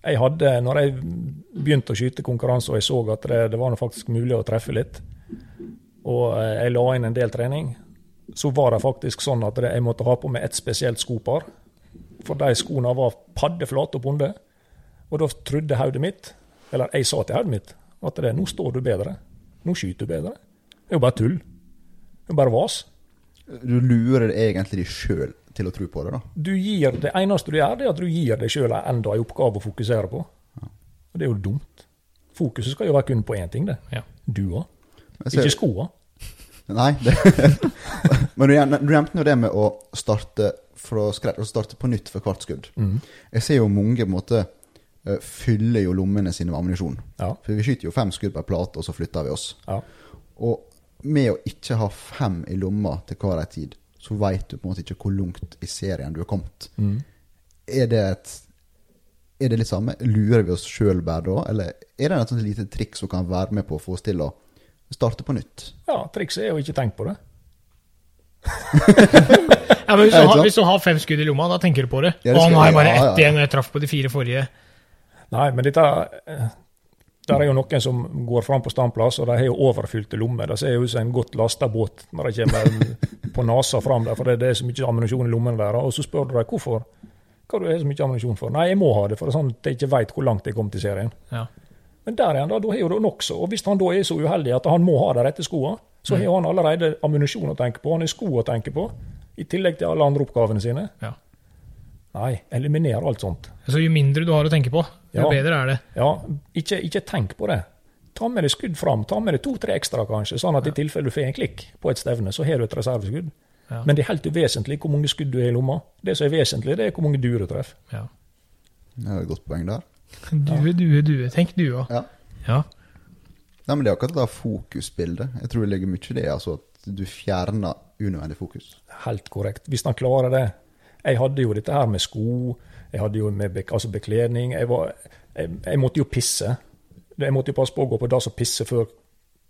Jeg hadde, når jeg begynte å skyte konkurranse og jeg så at det, det var faktisk mulig å treffe litt, og eh, jeg la inn en del trening, så var det faktisk sånn at jeg måtte ha på meg et spesielt skopar. For de skoene var paddeflate og bonde. Og da trodde hodet mitt, eller jeg sa til hodet mitt, at det, nå står du bedre. Nå skyter du bedre. Det er jo bare tull. Det er bare vas. Du lurer egentlig deg sjøl til å tro på det, da. Du gir, det eneste du gjør, det er at du gir deg sjøl enda en oppgave å fokusere på. Og det er jo dumt. Fokuset skal jo være kun på én ting, det. Ja. Du òg. Ikke skoa. Nei, det, men du, du nevnte jo det med å starte fra skrett, og starte på nytt for hvert skudd. Jeg ser jo mange på en måte eh, fyller jo lommene sine med ammunisjon. Ja. For vi skyter jo fem skudd per plate, og så flytter vi oss. ja. Og med å ikke ha fem i lomma til hver ei tid, så veit du på en måte ikke hvor langt i serien du er kommet. Mm. Er det et er det litt samme? Lurer vi oss sjøl bare da, eller er det et sånt lite triks som kan være med på å få oss til å starte på nytt? ja trikset er å ikke tenke på det. Ja, men hvis, du har, hvis du har fem skudd i lomma, da tenker du på det. Ja, det Å, nå har jeg bare ja, ett ja. igjen, og jeg traff på de fire forrige. Nei, men dette eh, Der er jo noen som går fram på standplass, og de har jo overfylte lommer. Det ser jo ut som en godt lasta båt når de kommer på nesa fram der, for det, det er så mye ammunisjon i lommen der. Og så spør du dem hvorfor. Hva du har så mye ammunisjon for? Nei, jeg må ha det, for det er sånn at jeg ikke veit hvor langt jeg kom til serien. Ja. Men der igjen, da, da har jo det nokså. Og hvis han da er så uheldig at han må ha de rette skoene, så har han allerede ammunisjon å tenke på, han har sko å tenke på, i tillegg til alle andre oppgavene sine. Ja. Nei, eliminer alt sånt. Så jo mindre du har å tenke på, jo Ja. bedre er det. Ja, ikke, ikke tenk på det. Ta med deg skudd fram. Ta med deg to-tre ekstra, kanskje, sånn at i tilfelle du får en klikk på et stevne, så har du et reserveskudd. Ja. Men det er helt uvesentlig hvor mange skudd du har i lomma. Det som er vesentlig, det er hvor mange duer du treffer. Ja. Det er et godt poeng der. Due, due, due. Tenk dua. Ja. Ja. Nei, men Det er akkurat det fokusbildet. Jeg tror det ligger mye i det. altså At du fjerner unødvendig fokus. Helt korrekt. Hvis han klarer det. Jeg hadde jo dette her med sko, jeg hadde jo med bek altså bekledning. Jeg, var, jeg, jeg måtte jo pisse. Jeg måtte jo passe på å gå på dass og pisse før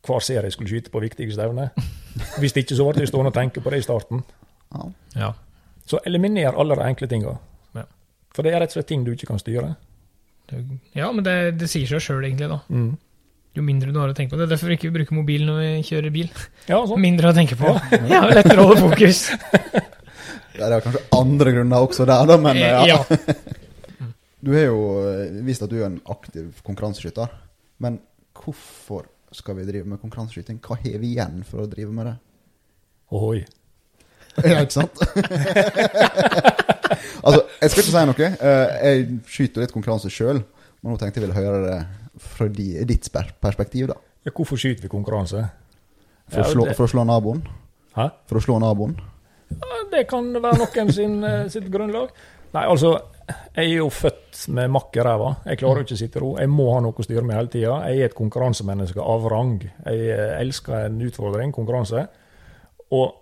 hver serie jeg skulle skyte på viktige stevner. Hvis ikke så ble jeg stående og tenke på det i starten. Ja. ja. Så eliminer alle de enkle tinga. Ja. For det er rett og slett ting du ikke kan styre. Ja, men det, det sier seg sjøl, egentlig, da. Mm. jo mindre du har å tenke på. Det er derfor vi ikke bruker mobil når vi kjører bil. Ja, sånn. Mindre å tenke på. Ja, lettere å holde fokus. Det er kanskje andre grunner også der, da, men Eh, ja. ja. Du har jo eh, vist at du er en aktiv konkurranseskytter. Men hvorfor skal vi drive med konkurranseskyting? Hva har vi igjen for å drive med det? Ohoi. Ja, ikke sant? altså, jeg skal ikke si noe. Eh, Jeg skyter litt konkurranse sjøl, men nå tenkte jeg ville høre det fra ditt perspektiv, da. Ja, hvorfor skyter vi konkurranse? For, å slå, for å slå naboen. Hæ? For å slå naboen. Ja, det kan være noen sin, eh, sitt grunnlag. Nei, altså, jeg er jo født med makk i ræva. Jeg klarer ikke å sitte i ro. Jeg må ha noe å styre med hele tida. Jeg er et konkurransemenneske av rang. Jeg eh, elsker en utfordring, konkurranse. Og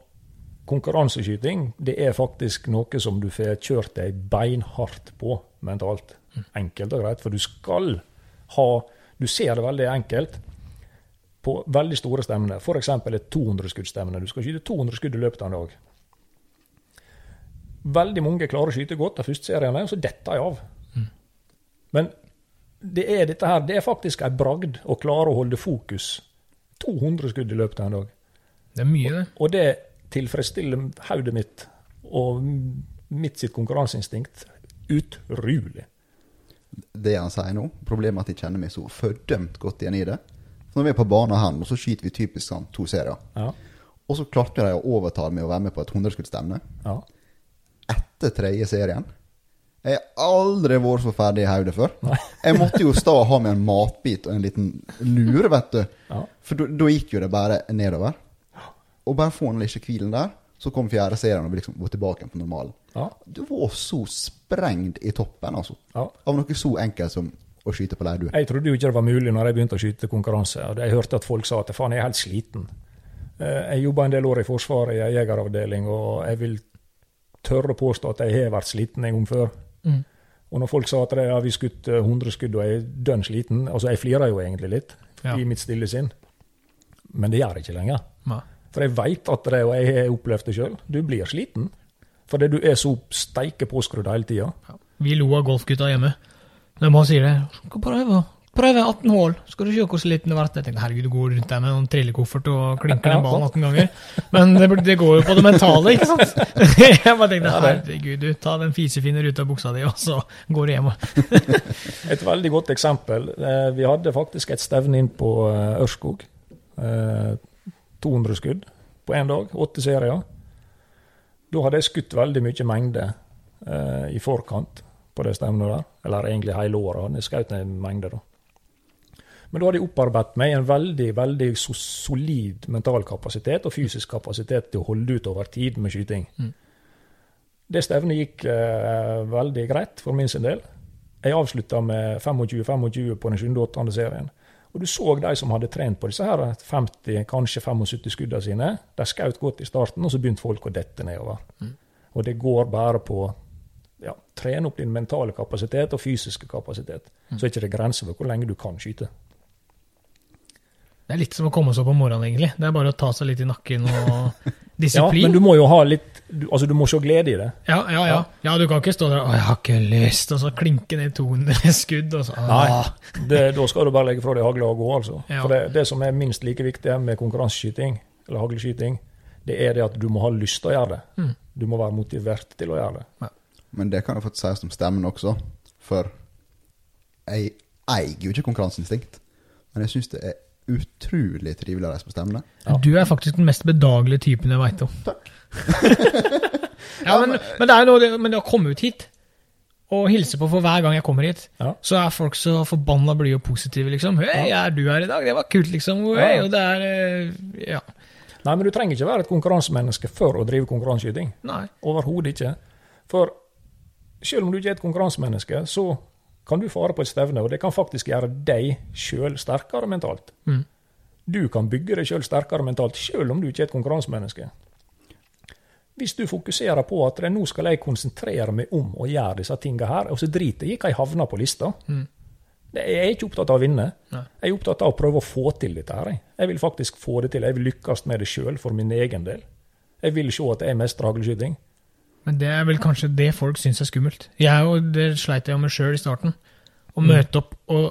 konkurranseskyting, det er faktisk noe som du får kjørt deg beinhardt på mentalt. Enkelt og greit. For du skal ha Du ser det veldig enkelt på veldig store stevner. F.eks. et 200-skuddstevne. Du skal skyte 200 skudd i løpet av en dag. Veldig mange klarer å skyte godt de første seriene, og så detter de av. Men det er dette her, det er faktisk ei bragd å klare å holde fokus. 200 skudd i løpet av en dag. Det er mye, det. Og det tilfredsstiller hodet mitt og mitt sitt konkurranseinstinkt utrolig. Det han sier nå, problemet er at jeg kjenner meg så fordømt godt igjen i det. Når vi er på banen her nå, så skyter vi typisk sånn to serier. Ja. Og så klarte de å overtale meg å være med på et 100-skuddstevne. ja. Etter tredje serien. Jeg har aldri vært så ferdig i hodet før. Nei. Jeg måtte jo stå og ha med en matbit og en liten lure, vet du. Ja. For da gikk jo det bare nedover. Og bare få den lille hvilen der, så kom fjerde serien og vi liksom var tilbake på normalen. Ja. Du var så sprengt i toppen, altså. ja. Av noe så enkelt som å skyte på leirdue. Jeg trodde jo ikke det var mulig når jeg begynte å skyte konkurranse. og Jeg hørte at folk sa at faen, jeg er helt sliten. Eh, Jeg jobba en del år i Forsvaret i en jegeravdeling, og jeg vil tørre å påstå at jeg har vært sliten en gang før. Mm. Og når folk sa at jeg har skutt eh, 100 skudd og jeg er dønn sliten Altså, jeg flirer jo egentlig litt Ja. i mitt stille sinn, men det gjør jeg ikke lenger. Nei. For jeg veit at det, og jeg har opplevd det sjøl, du blir sliten. Fordi du er så steike påskrudd hele tida. Vi lo av golfgutta hjemme. De bare sier det. Skal prøve, prøve 18 hull, skal du se hvor sliten det blir. Jeg tenkte herregud, du går rundt der med en trillekoffert og klinker den ballen 18 ganger. Men det, det går jo på det mentale, ikke sant? Jeg bare tenkte herregud, du, ta den fisefinner ut av buksa di, og så går du hjem. Et veldig godt eksempel. Eh, Vi hadde faktisk et stevne inn på eh, Ørskog. Eh, 200 skudd på én dag. Åtte serier. Da hadde jeg skutt veldig mye mengde eh, i forkant på det stevnet der. Eller egentlig hele året. Jeg skjøt en mengde, da. Men da hadde jeg opparbeidet meg en veldig veldig so solid mental kapasitet og fysisk kapasitet til å holde ut over tid med skyting. Mm. Det stevnet gikk eh, veldig greit for min sin del. Jeg avslutta med 25-25 på den 7. og 8. serien. Og du så de som hadde trent på disse her 50, kanskje 75 skuddene sine. De skjøt godt i starten, og så begynte folk å dette nedover. Mm. Og det går bare på ja, trene opp din mentale kapasitet og fysiske kapasitet. Så er ikke det grenser for hvor lenge du kan skyte. Det er litt som å komme seg opp om morgenen, egentlig. Det er bare å ta seg litt i nakken og disiplin. Ja, men du må jo ha litt du, Altså, du må se glede i det. Ja, ja, ja. Ja, du kan ikke stå der og 'jeg har ikke lyst', og så klinke ned 200 skudd, og så ah. Det, da skal du bare legge fra deg hagla og gå, altså. Ja. For det, det som er minst like viktig med konkurranseskyting, eller haglskyting, det er det at du må ha lyst til å gjøre det. Mm. Du må være motivert til å gjøre det. Men det kan jo faktisk sies om stemmen også, for jeg eier jo ikke konkurranseinstinkt. Men jeg syns det er utrolig trivelig å reise på stevne. Ja. Du er faktisk den mest bedagelige typen jeg veit om. Takk. ja, men, men det er noe det, men det å komme ut hit og hilse på for hver gang jeg kommer hit, Ja. så er folk så forbanna blide og positive, liksom. 'Hei, er du her i dag? Det var kult', liksom. Hey, Ja. og det er eh, Ja. Nei, men du trenger ikke være et konkurransemenneske for å drive konkurranseskyting. Overhodet ikke. For selv om du ikke er et konkurransemenneske, så kan du fare på et stevne, og det kan faktisk gjøre deg sjøl sterkere mentalt. Mm. Du kan bygge deg sjøl sterkere mentalt, selv om du ikke er et konkurransemenneske. Hvis du fokuserer på at nå skal jeg konsentrere meg om å gjøre disse tinga her, og så driter jeg i hva jeg havner på lista. Mm. Jeg er ikke opptatt av å vinne. Nei. Jeg er opptatt av å prøve å få til dette. her. jeg. Jeg vil faktisk få det til. Jeg vil lykkes med det sjøl, for min egen del. Jeg vil se at jeg mestrer haglskyting. Men det er vel kanskje det folk syns er skummelt. Jeg og det sleit jeg jo med sjøl i starten. Å Mm. møte opp og,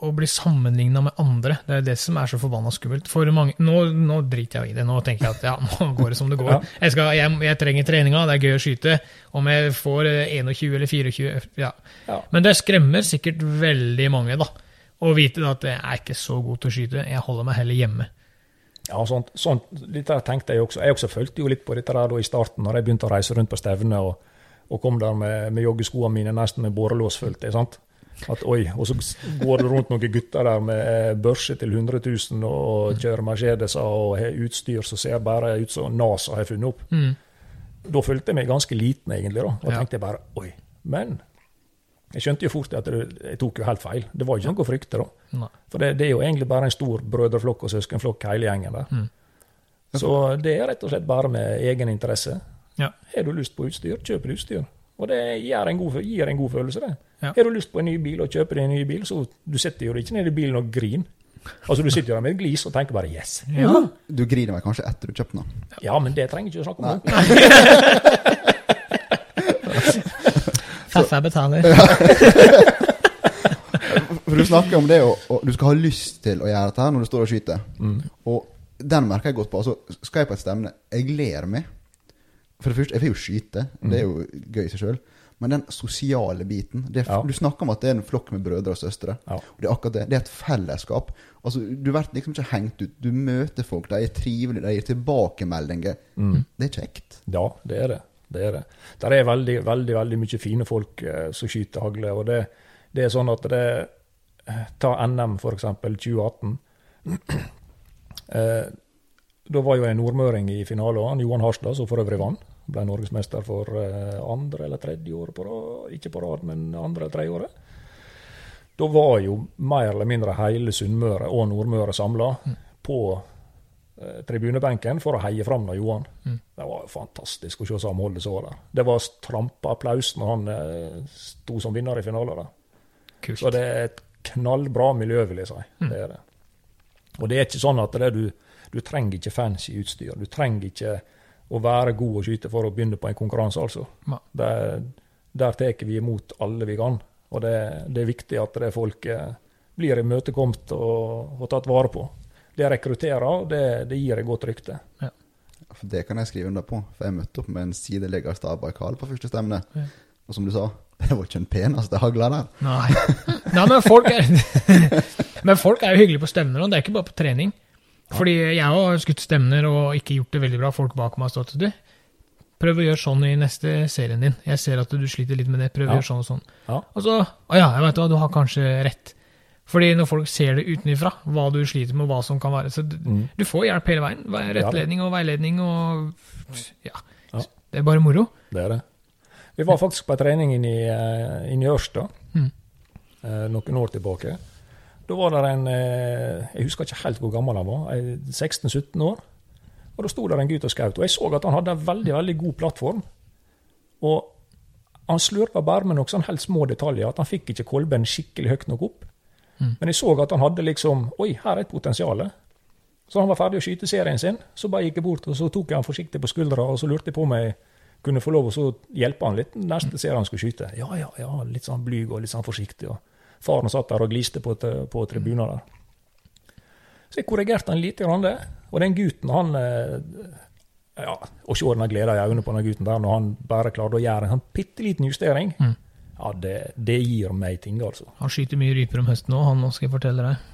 og bli sammenligna med andre. Det er det som er så forbanna skummelt. For mange, nå, nå driter jeg i det. Nå tenker jeg at ja, nå går det som det går. Jeg, skal, jeg, jeg trenger treninga, det er gøy å skyte. Om jeg får eh, 21 eller 24 ja. Ja. Men det skremmer sikkert veldig mange, da. Å vite da at jeg er ikke så god til å skyte. Jeg holder meg heller hjemme. Ja, sånt, sånt, litt der tenkte jeg også. Jeg også følte jo litt på dette der da i starten, når jeg begynte å reise rundt på stevner og, og kom der med, med joggeskoene mine nesten med borrelås, fullt. sant? At oi, Og så går det rundt noen gutter der med eh, børse til 100 000 og kjører Mercedeser og har utstyr som ser bare ut som NASA har funnet opp. Mm. Da følte jeg meg ganske liten, egentlig. da, Og Ja. tenkte bare oi. Men jeg skjønte jo fort at det, jeg tok jo helt feil. Det var jo ikke noe å frykte. da. Nei. For det, det er jo egentlig bare en stor brødreflokk og søskenflokk, hele gjengen der. Mm. Så det er rett og slett bare med egen interesse. Ja. Har du lyst på utstyr, kjøp utstyr. Og det gir en god, gir en god følelse, det. Ja. Har du lyst på en ny bil og kjøper deg en ny bil, så du sitter jo ikke nede i bilen og griner. Altså, du sitter jo der med et glis og tenker bare 'yes'. Ja. Du griner vel kanskje etter du kjøper den? Ja, men det trenger ikke å snakke om. Faffa betaler. For du snakker om det, og, og du skal ha lyst til å gjøre dette her når du står og skyter. Mm. Og den merker jeg godt på. Altså, skal jeg på et stevne, jeg ler meg. For det første, jeg får jo skyte, det er jo gøy i seg sjøl. Men den sosiale biten det, er- Ja. Du snakker om at det er en flokk med brødre og søstre. Ja. Og det er akkurat det. Det er et fellesskap. Altså, Du blir liksom ikke hengt ut. Du møter folk, de er trivelige, de gir tilbakemeldinger. Det er kjekt. Ja, det er det. Det er det. Der er veldig, veldig veldig mye fine folk eh, som skyter hagle. Og det, det er sånn at det eh, Ta NM, eksempel, 2018. eh, da var jo en nordmøring i finalen, han Johan Harstad, som for øvrig vant. Ble norgesmester for eh, andre eller tredje året på rad. Ikke på rad, men andre eller tredje året. Da var jo mer eller mindre hele Sunnmøre og Nordmøre samla på eh, tribunebenken for å heie fram da Johan. Det var jo fantastisk å se samholdet så der. Det var trampa applaus når han eh, sto som vinner i finalen. Så det er et knallbra miljø, vil jeg si. Det er det. Og det er ikke sånn at det du, du trenger ikke fancy utstyr. Du trenger ikke å være god å skyte for å begynne på en konkurranse, altså. Nei. Der, der tar vi imot alle vi kan. Og det, det er viktig at det folk eh, blir imøtekommet og, og tatt vare på. Det rekrutterer, det, det gir et godt rykte. For Det kan jeg skrive under på. For jeg møtte opp med en sideleggerstad Baikal på første stevne. Ja. Og som du sa, det var ikke den peneste hagla der. Nei. Nei, men folk er Men folk er jo hyggelige på stevner, og det er ikke bare på trening. Fordi jeg har skutt stevner og ikke gjort det veldig bra. Folk bak meg har stått Du, prøv å gjøre sånn i neste serien din. Jeg ser at du sliter litt med det. Prøv å Ja. gjøre sånn og sånn. Ja. Og så Å ja, jeg vet hva, du har kanskje rett. Fordi når folk ser det utenfra, hva du sliter med, og hva som kan være Så du, Mm. du får hjelp hele veien. Rettledning og veiledning og Ja. Ja. Det er bare moro. Det er det. Vi var faktisk på en trening inne i, inn i Ørsta Mm. eh, noen år tilbake. Da var det en eh, Jeg husker ikke helt hvor gammel han var. eh, 16-17 år. Og Da sto der en gutt og skjøt. Og jeg så at han hadde en veldig veldig god plattform. Og han slurva bare med noen sånn helt små detaljer. At han fikk ikke kolben skikkelig høyt nok opp. Mm. Men jeg så at han hadde liksom Oi, her er et potensial. Så han var ferdig å skyte serien sin. Så bare gikk jeg bort og så tok jeg han forsiktig på skuldra og så lurte jeg på om jeg kunne få lov å så hjelpe han litt neste serie han skulle skyte. Ja, ja, ja, litt sånn blyg og litt sånn forsiktig. Og faren satt der og gliste på, på tribunen der. Så jeg korrigerte han lite grann det. Og den gutten, han eh, ja, Å se den gleda i øynene på den gutten der når han bare klarte å gjøre en sånn bitte liten justering, Mm. Ja, det, det gir meg ting, altså. Han skyter mye ryper om høsten òg, han nå skal jeg fortelle deg.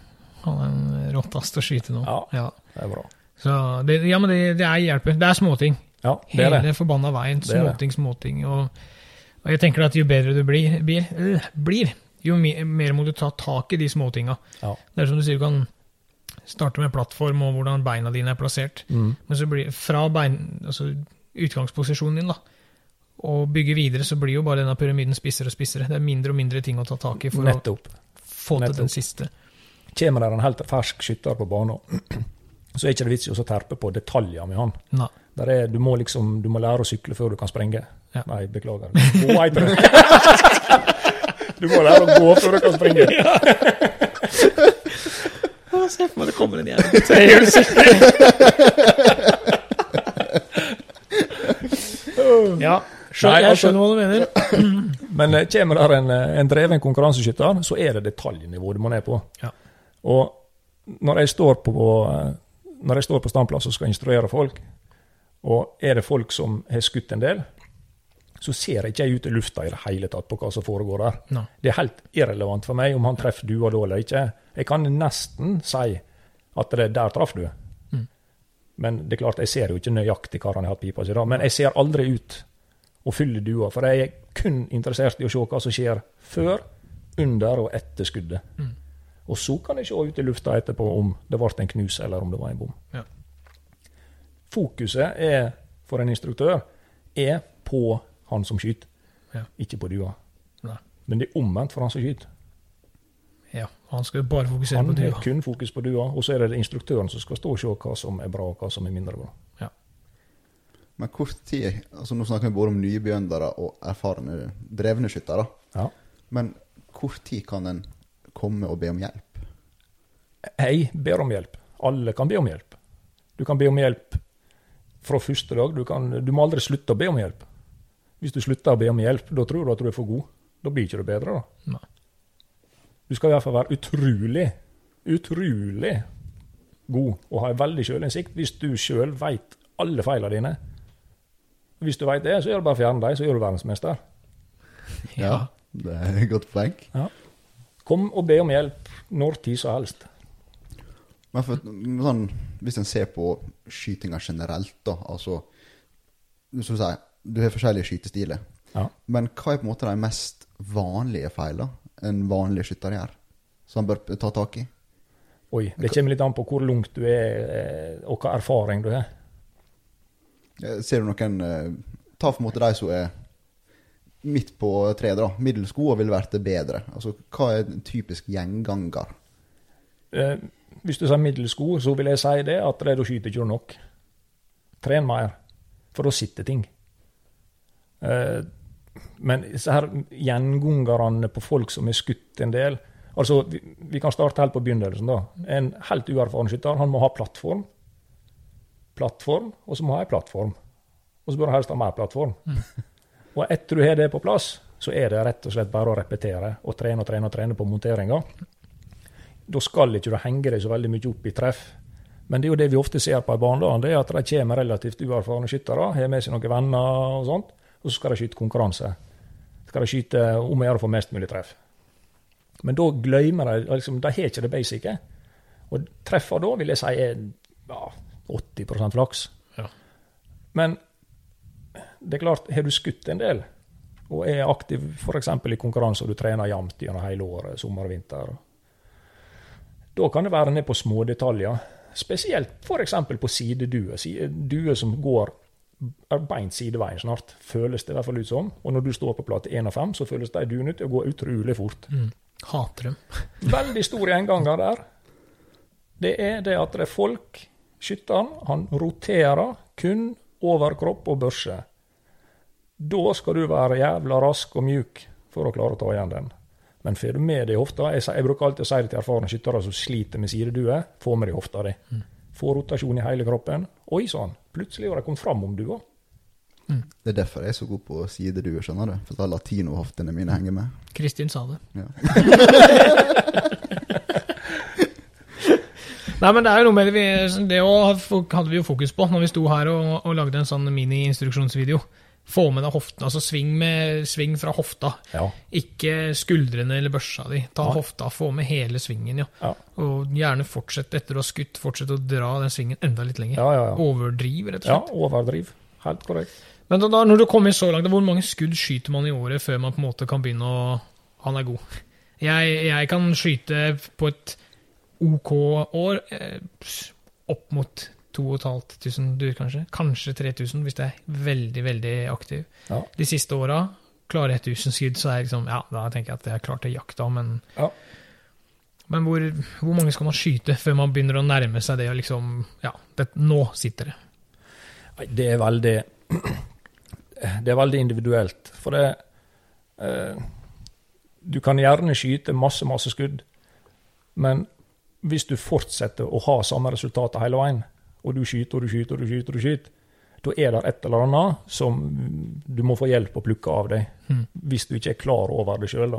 Han er en råttast å skyte nå. Ja. Ja. Det er bra. Så det, ja, men det, det er hjelper. Det er småting. Ja, det er Hele det. forbanna veien. Er. Småting, småting. Og, og jeg tenker at jo bedre du blir, blir, øh, blir jo mer, mer må du ta tak i de småtinga. Ja. Det er som du sier, du kan starte med plattform og hvordan beina dine er plassert. Mm. Men så blir fra bein, altså utgangsposisjonen din, da, og bygge videre, så blir jo bare denne pyramiden spissere og spissere. Det er mindre og mindre ting å ta tak i for Nettopp. å få til Nettopp. den siste. Kommer det en helt fersk skytter på banen, så er ikke det vits i å terpe på detaljer med han. Nei. Der er, du, må liksom, du må lære å sykle før du kan sprenge. Ja. Nei, beklager. Gå. Du må lære å gå før du kan springe. Se for meg det kommer en jævla trehjulssykkel. ja. Nei, jeg altså- skjønner hva du mener. Men eh, kommer der en, eh, en dreven konkurranseskytter, så er det detaljnivået du må ned på. Ja. Og når jeg står på, eh, når jeg står på standplass og skal instruere folk, og er det folk som har skutt en del, så ser jeg ikke jeg ut i lufta i det hele tatt på hva som foregår der. Nei. Det er helt irrelevant for meg om han treffer dua da eller ikke. Jeg kan nesten si at det der traff du. Mm. Men det er klart, jeg ser jo ikke nøyaktig hva han har hatt pipa si da. Men jeg ser aldri ut og fyller dua, for jeg er kun interessert i å se hva som skjer før, under og etter skuddet. Mm. Og så kan jeg se ut i lufta etterpå om det ble en knus eller om det var en bom. Ja. Fokuset er, for en instruktør er på han som skyter, Ja. ikke på dua. Nei. Men det er omvendt for han som skyter. Ja, han skal bare fokusere Han på har dua. kun fokus på dua, og så er det instruktøren som skal stå og se hva som er bra og hva som er mindre bra. Men hvor tid altså Nå snakker vi både om nybegynnere og erfarne drevne skyttere. Ja. Men hvor tid kan en komme og be om hjelp? Jeg ber om hjelp. Alle kan be om hjelp. Du kan be om hjelp fra første dag. Du, kan, du må aldri slutte å be om hjelp. Hvis du slutter å be om hjelp, da tror du at du er for god. Da blir ikke du bedre. da. Nei. Du skal i hvert fall være utrolig, utrolig god og ha en veldig sjølinnsikt hvis du sjøl veit alle feilene dine. Hvis du veit det, så gjør det bare å fjerne dem, så gjør du verdensmester. Ja. Det er et godt poeng. Kom og be om hjelp når tid som helst. Men for, sånn, hvis en ser på skytinga generelt, da, altså Som sier, du har forskjellige skytestiler. Ja. Men hva er på en måte de mest vanlige feilene en vanlig skytter gjør? Som han bør ta tak i? Oi, det kommer litt an på hvor langt du er, eh, og hva erfaring du har. Eh, Ser du noen eh, Ta for en måte de som er midt på treet, da. Middels gode vil vært det bedre. Altså, hva er en typisk gjenganger? Eh, hvis du sier middels så vil jeg si det at det, da skyter ikke du nok. Tren mer, for da sitter ting. Men så her gjengangerne på folk som har skutt en del Altså, vi, vi kan starte helt på begynnelsen. da. En helt uerfaren skytter han må ha plattform. Plattform, og så må jeg ha ei plattform. Og så bør jeg helst ha mer plattform. Og etter du har det på plass, så er det rett og slett bare å repetere og trene og trene og trene på monteringa. Da skal ikke du henge deg så veldig mye opp i treff. Men det er jo det vi ofte ser på en bane, det er at de kommer relativt uerfarne skyttere, har med seg noen venner og sånt, og så skal de skyte konkurranse. Skal de skyte om å gjøre å få mest mulig treff. Men da glemmer de liksom, De har ikke det basice. Og treffer da vil jeg si er ja, 80 flaks. Ja. Men det er klart, har du skutt en del, og er aktiv f.eks. i konkurranse, og du trener jevnt gjennom hele året, sommer og vinter, da kan det være ned på smådetaljer. Spesielt f.eks. på sideduer. Duer Due som går beint sideveien snart, føles det i hvert fall ut som. Og når du står på plate 1 og 5, så føles de duene ut til å gå utrolig fort. Mm. Hater dem. Veldig stor gjenganger der. Det er det at det er folk, skytteren, han roterer kun overkropp og børse. Da skal du være jævla rask og mjuk for å klare å ta igjen den. Men får du med deg hofta Jeg, jeg bruker alltid å si det til erfarne skyttere som sliter med sidedue, få med deg hofta di. Få rotasjon i hele kroppen. Oi sann, plutselig har de kommet fram om dua. Det er derfor jeg er så god på sideduer, skjønner du. For da latinohoftene mine henger med. Kristin sa det. Ja. Nei, men det er jo noe med det vi, Det hadde vi jo fokus på når vi sto her og, og lagde en sånn mini-instruksjonsvideo. Få med deg hoften, altså sving, med, sving fra hofta. Ja. Ikke skuldrene eller børsa di. Ta Ja. hofta, få med hele svingen, ja. Ja. Og gjerne fortsett etter du har skutt, fortsett å dra den svingen enda litt lenger. Ja, ja, ja. Overdriv, rett og slett. ja, overdriv. Helt korrekt. Men da, da, når du kommer så langt, hvor mange skudd skyter man i året før man på en måte kan begynne å Han er god. Jeg, jeg kan skyte på et OK år eh, opp mot 2500 dyr, kanskje. Kanskje 3000, hvis det er veldig, veldig aktiv. Ja. De siste åra klarer jeg 1000 skudd, så er jeg liksom, ja, da tenker jeg at jeg har klart til jakte, men Ja. Men hvor, hvor mange skal man skyte før man begynner å nærme seg det og liksom Ja, det, nå sitter det. Det er veldig Det er veldig individuelt. For det eh, Du kan gjerne skyte masse, masse skudd, men hvis du fortsetter å ha samme resultater hele veien, og du skyter og du skyter og du skyter, og du skyter, da er det et eller annet som du må få hjelp å plukke av deg, Mm. hvis du ikke er klar over det sjøl.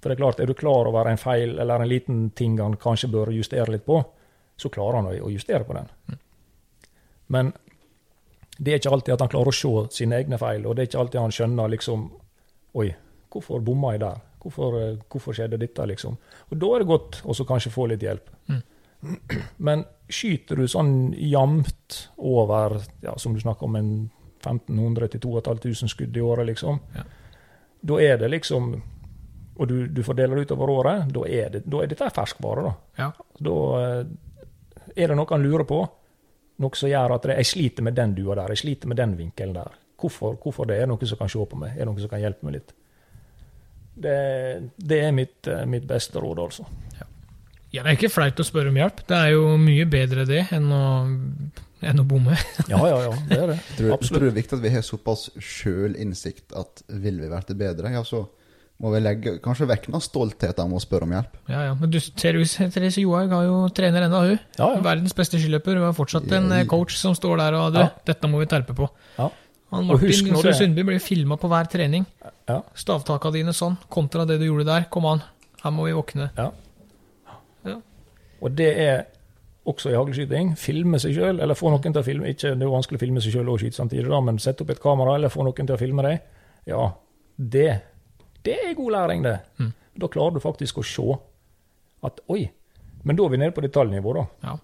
For det er klart, er du klar over en feil eller en liten ting han kanskje bør justere litt på, så klarer han å justere på den. Men det er ikke alltid at han klarer å se sine egne feil, og det er ikke alltid han skjønner liksom Oi, hvorfor bomma jeg der? Hvorfor, eh, hvorfor skjedde dette, liksom? Og da er det godt å kanskje få litt hjelp. Men skyter du sånn jevnt over, ja, som du snakker om, en 1500 til 2500 skudd i året, liksom, Ja. da er det liksom Og du, du fordeler det utover året, da er, det, da er dette ferskvare, da. Ja. Da eh, er det noe han lurer på. Noe som gjør at jeg sliter med den dua der, jeg sliter med den vinkelen der. Hvorfor, hvorfor det? Er det noen som kan se på meg? Er det noen som kan hjelpe meg litt? Det, det er mitt, eh, mitt beste råd, altså. ja, det er ikke flaut å spørre om hjelp. Det er jo mye bedre det enn å, enn å bomme. Ja, ja, ja, det er det. Tror, Absolutt. tror det er viktig at vi har såpass sjølinnsikt at vil vi bli bedre, ja, så må vi legge kanskje vekk noen stolthet av å spørre om hjelp. Ja, ja. Men du, Therese Therese Johaug har jo trener ennå, hun. Ja, ja. Verdens beste skiløper. Hun har fortsatt en eh, coach som står der og du, Ja. dette må vi terpe på. Ja. Han Og husk Martin Jonsrud det- Sundby blir filma på hver trening. Ja. Stavtaka dine sånn, kontra det du gjorde der. Kom an, her må vi våkne. Ja. Ja. Og det er også i haglskyting. Filme seg sjøl, eller få noen til å filme. Ikke, det er jo vanskelig å filme seg sjøl og skyte samtidig, da, men sette opp et kamera eller få noen til å filme deg. Ja, det, det er god læring, det. Mm. Da klarer du faktisk å se at oi, men da er vi nede på detaljnivå, da. Ja.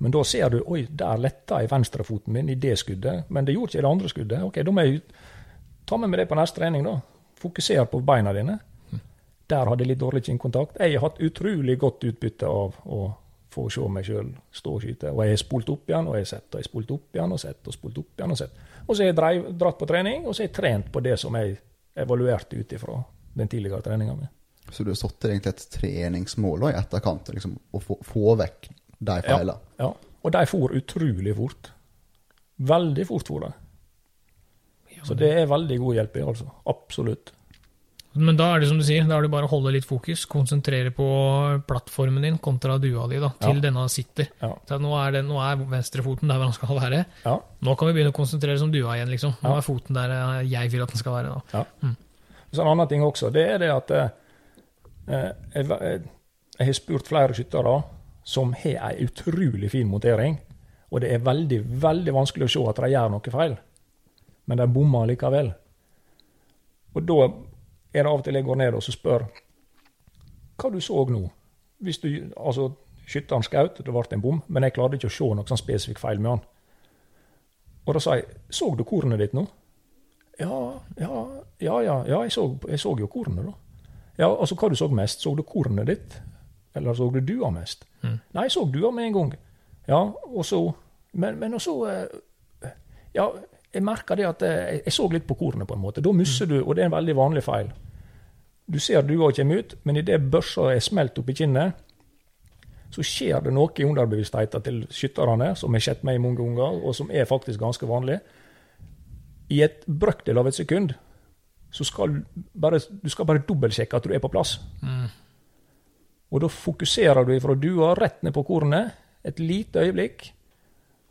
Men da ser du oi, der letta jeg venstrefoten min i det skuddet, men det gjorde ikke i det andre skuddet. Ok, da må jeg ta med meg det på neste trening, da. Fokuser på beina dine. Der hadde jeg litt dårlig kinnkontakt. Jeg har hatt utrolig godt utbytte av å få se meg sjøl stå og skyte. Og jeg har spolt opp igjen, og jeg har sett, og jeg har spolt opp igjen, og sett, og spolt opp igjen, og sett. Og så har jeg dreiv, dratt på trening, og så har jeg trent på det som jeg evaluerte ut ifra den tidligere treninga mi. Så du har satt egentlig et treningsmål i etterkant, liksom, å få, få vekk de feilene. Ja, og de for utrolig fort. Veldig fort for de. Så det er veldig god hjelp i, altså. Absolutt. Men da er det som du sier, da er det bare å holde litt fokus, konsentrere på plattformen din kontra dua di, da, til Ja. denne sitter. Ja. Nå er, det, nå er venstrefoten der hvor den skal være. Ja. Nå kan vi begynne å konsentrere som om dua igjen, liksom. Nå er foten der eh, jeg vil at den skal være. da. Så en annen ting også, det er det at eh, jeg, jeg, jeg har spurt flere skyttere som har ei utrolig fin montering, og det er veldig, veldig vanskelig å se at de gjør noe feil. Men de bommer likevel. Og da er det av og til jeg går ned og så spør hva du så nå. Hvis du, altså, Skytteren skjøt, det ble en bom, men jeg klarte ikke å se noe sånn spesifikk feil med han. Og da sa jeg så du kornet ditt nå? Ja, ja, ja, ja, ja jeg, så, jeg så jo kornet, da. Ja, altså hva du så mest? Så du kornet ditt? Eller så du dua mest? Mm. Nei, jeg så dua med en gang. Ja, og så Men, men også eh, Ja, jeg merka det at eh, jeg, jeg så litt på kornet, på en måte. Da misser du, og det er en veldig vanlig feil. Du ser dua kommer ut, men idet børsa er smelt opp i kinnet, så skjer det noe i underbevisstheten til skytterne, som har skjedd meg mange ganger, og som er faktisk ganske vanlig. I et brøkdel av et sekund så skal bare, du skal bare dobbeltsjekke at du er på plass. Mm. Og da fokuserer du fra dua rett ned på kornet et lite øyeblikk,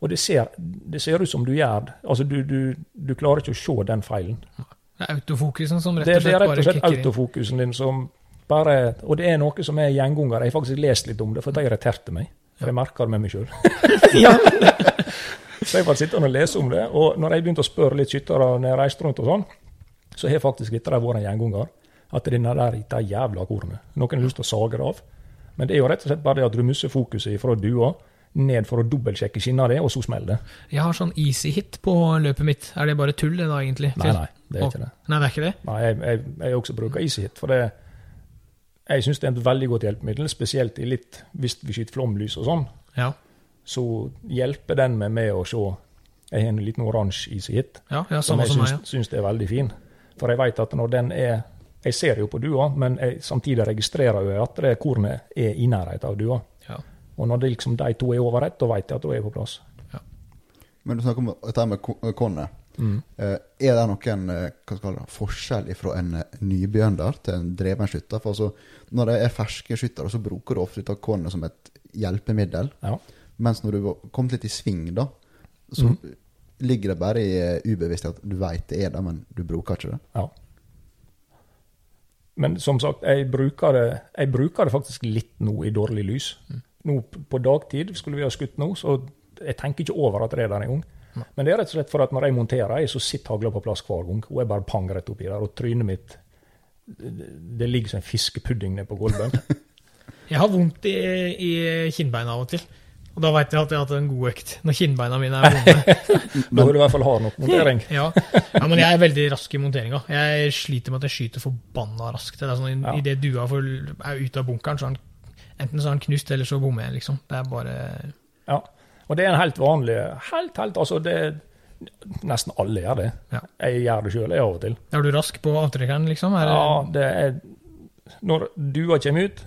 og det ser, det ser ut som du gjør det. Altså, du, du, du klarer ikke å se den feilen. Det er autofokusen som rett og slett bare kicker inn? det er rett og slett autofokusen din som bare Og det er noe som er gjenganger. Jeg har faktisk lest litt om det, for det irriterte meg. For jeg merker det med meg sjøl. så jeg var sittende og lese om det. Og når jeg begynte å spørre litt skyttere når jeg reiste rundt og sånn, så har faktisk dette vært en gjenganger. At denne der ikke er jævla kornet. Noen har lyst til å sage det av. Men det er jo rett og slett bare det at du mister fokuset fra dua ned for å dobbeltsjekke skinna di, og så smeller det. Jeg har sånn easy hit på løpet mitt. Er det bare tull, det da, egentlig? Nei, nei, det er ikke det. Nei, det er ikke det? Nei, jeg, jeg, jeg også bruker Easy Hit, for det, jeg syns det er et veldig godt hjelpemiddel, spesielt i litt, hvis vi skyter flomlys og sånn. Ja. Så hjelper den meg med å se Jeg har en liten oransje Easy Hit, Ja, ja som jeg meg. syns, syns det er veldig fin. For jeg veit at når den er Jeg ser jo på dua, men jeg samtidig registrerer jeg at det kornet er i nærheten av dua. Ja. Og når det liksom de to er over ett, da vet jeg at da er jeg på plass. Men du snakker om dette med kornet. Mm. er det noen eh, hva skal det, forskjell fra en eh, nybegynner til en dreven skytter? For altså, når det er ferske skyttere, så bruker du ofte dette kornet som et hjelpemiddel. Ja. Mens når du har kommet litt i sving, da, så ligger det bare i ubevissthet ubevisst at du veit det er det, men du bruker ikke det? Ja. Men som sagt, jeg bruker, det, jeg bruker det faktisk litt nå i dårlig lys. Nå på dagtid skulle vi ha skutt nå, så jeg tenker ikke over at det er der engang. Men det er rett og slett for at når jeg monterer, jeg så sitter hagla på plass hver gang. Og jeg bare pang rett oppi der, og trynet mitt Det det ligger som en fiskepudding nede på gulvet. Jeg har vondt i, i kinnbeina av og til. Og da veit jeg at jeg har hatt en god økt. Når kinnbeina mine er vonde. Da vil du i hvert fall ha nok montering. Ja. ja, men jeg er veldig rask i monteringa. Jeg sliter med at jeg skyter forbanna raskt. Det er sånn, Ja. Idet dua er ute av bunkeren, så er den enten så er den knust, eller så bommer jeg, liksom. Det er bare Ja. Og det er en helt vanlig Helt, helt, altså det Nesten alle gjør det. Ja. Jeg gjør det sjøl, jeg, av og til. Er du rask på avtrekkeren, liksom? Er Ja, det er Når dua kommer ut,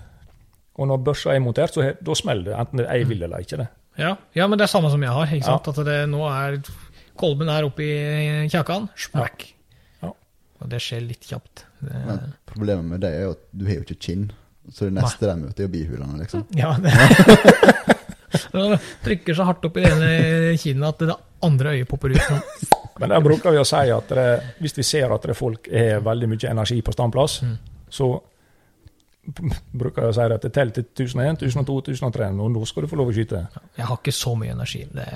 og når børsa er montert, så da smeller det. Enten jeg vil eller ikke. det. ja. ja, men det er samme som jeg har. ikke sant? At det nå er Kolben er oppi kjakan, Smack. Ja. Og det skjer litt kjapt. Det, Men problemet med det er jo at du har jo ikke kinn. Så det neste de møter, er bihulene, liksom. Ja, det Det trykker så hardt opp i det ene kinnet at det andre øyet popper ut. Sånn. Men der bruker vi å si at det, hvis vi ser at det folk har veldig mye energi på standplass, Mm. så bruker jeg å si at det teller til 1001, 1002, 1003, og nå skal du få lov å skyte. Jeg har ikke så mye energi. Det,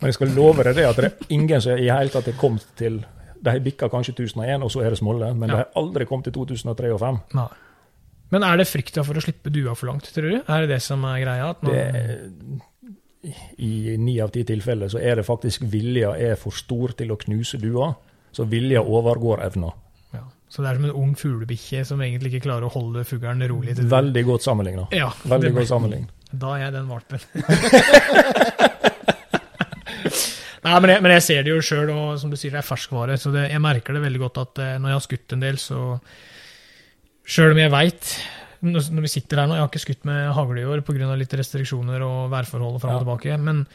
Men jeg skal love deg det at det er ingen som i hele tatt har kommet til De har bikka kanskje 1001, og så er det smolle, men Ja. de har aldri kommet til 2003 og 2005. nei. Men er det frykta for å slippe dua for langt, tror du? Er det det som er greia? Nå, Det, I ni av ti tilfeller så er det faktisk vilja er for stor til å knuse dua, så vilja overgår evna. Så det er som en ung fuglebikkje som egentlig ikke klarer å holde fuglen rolig. til Veldig godt sammenligna. Ja, Veldig godt sammenlign. Da er jeg den valpen. Nei, men jeg, men jeg ser det jo sjøl, og som du sier, det er ferskvare. Så det, jeg merker det veldig godt at eh, når jeg har skutt en del, så Sjøl om jeg veit når vi sitter her nå, jeg har ikke skutt med hagle i år pga. litt restriksjoner og værforhold fram og Ja. tilbake, men,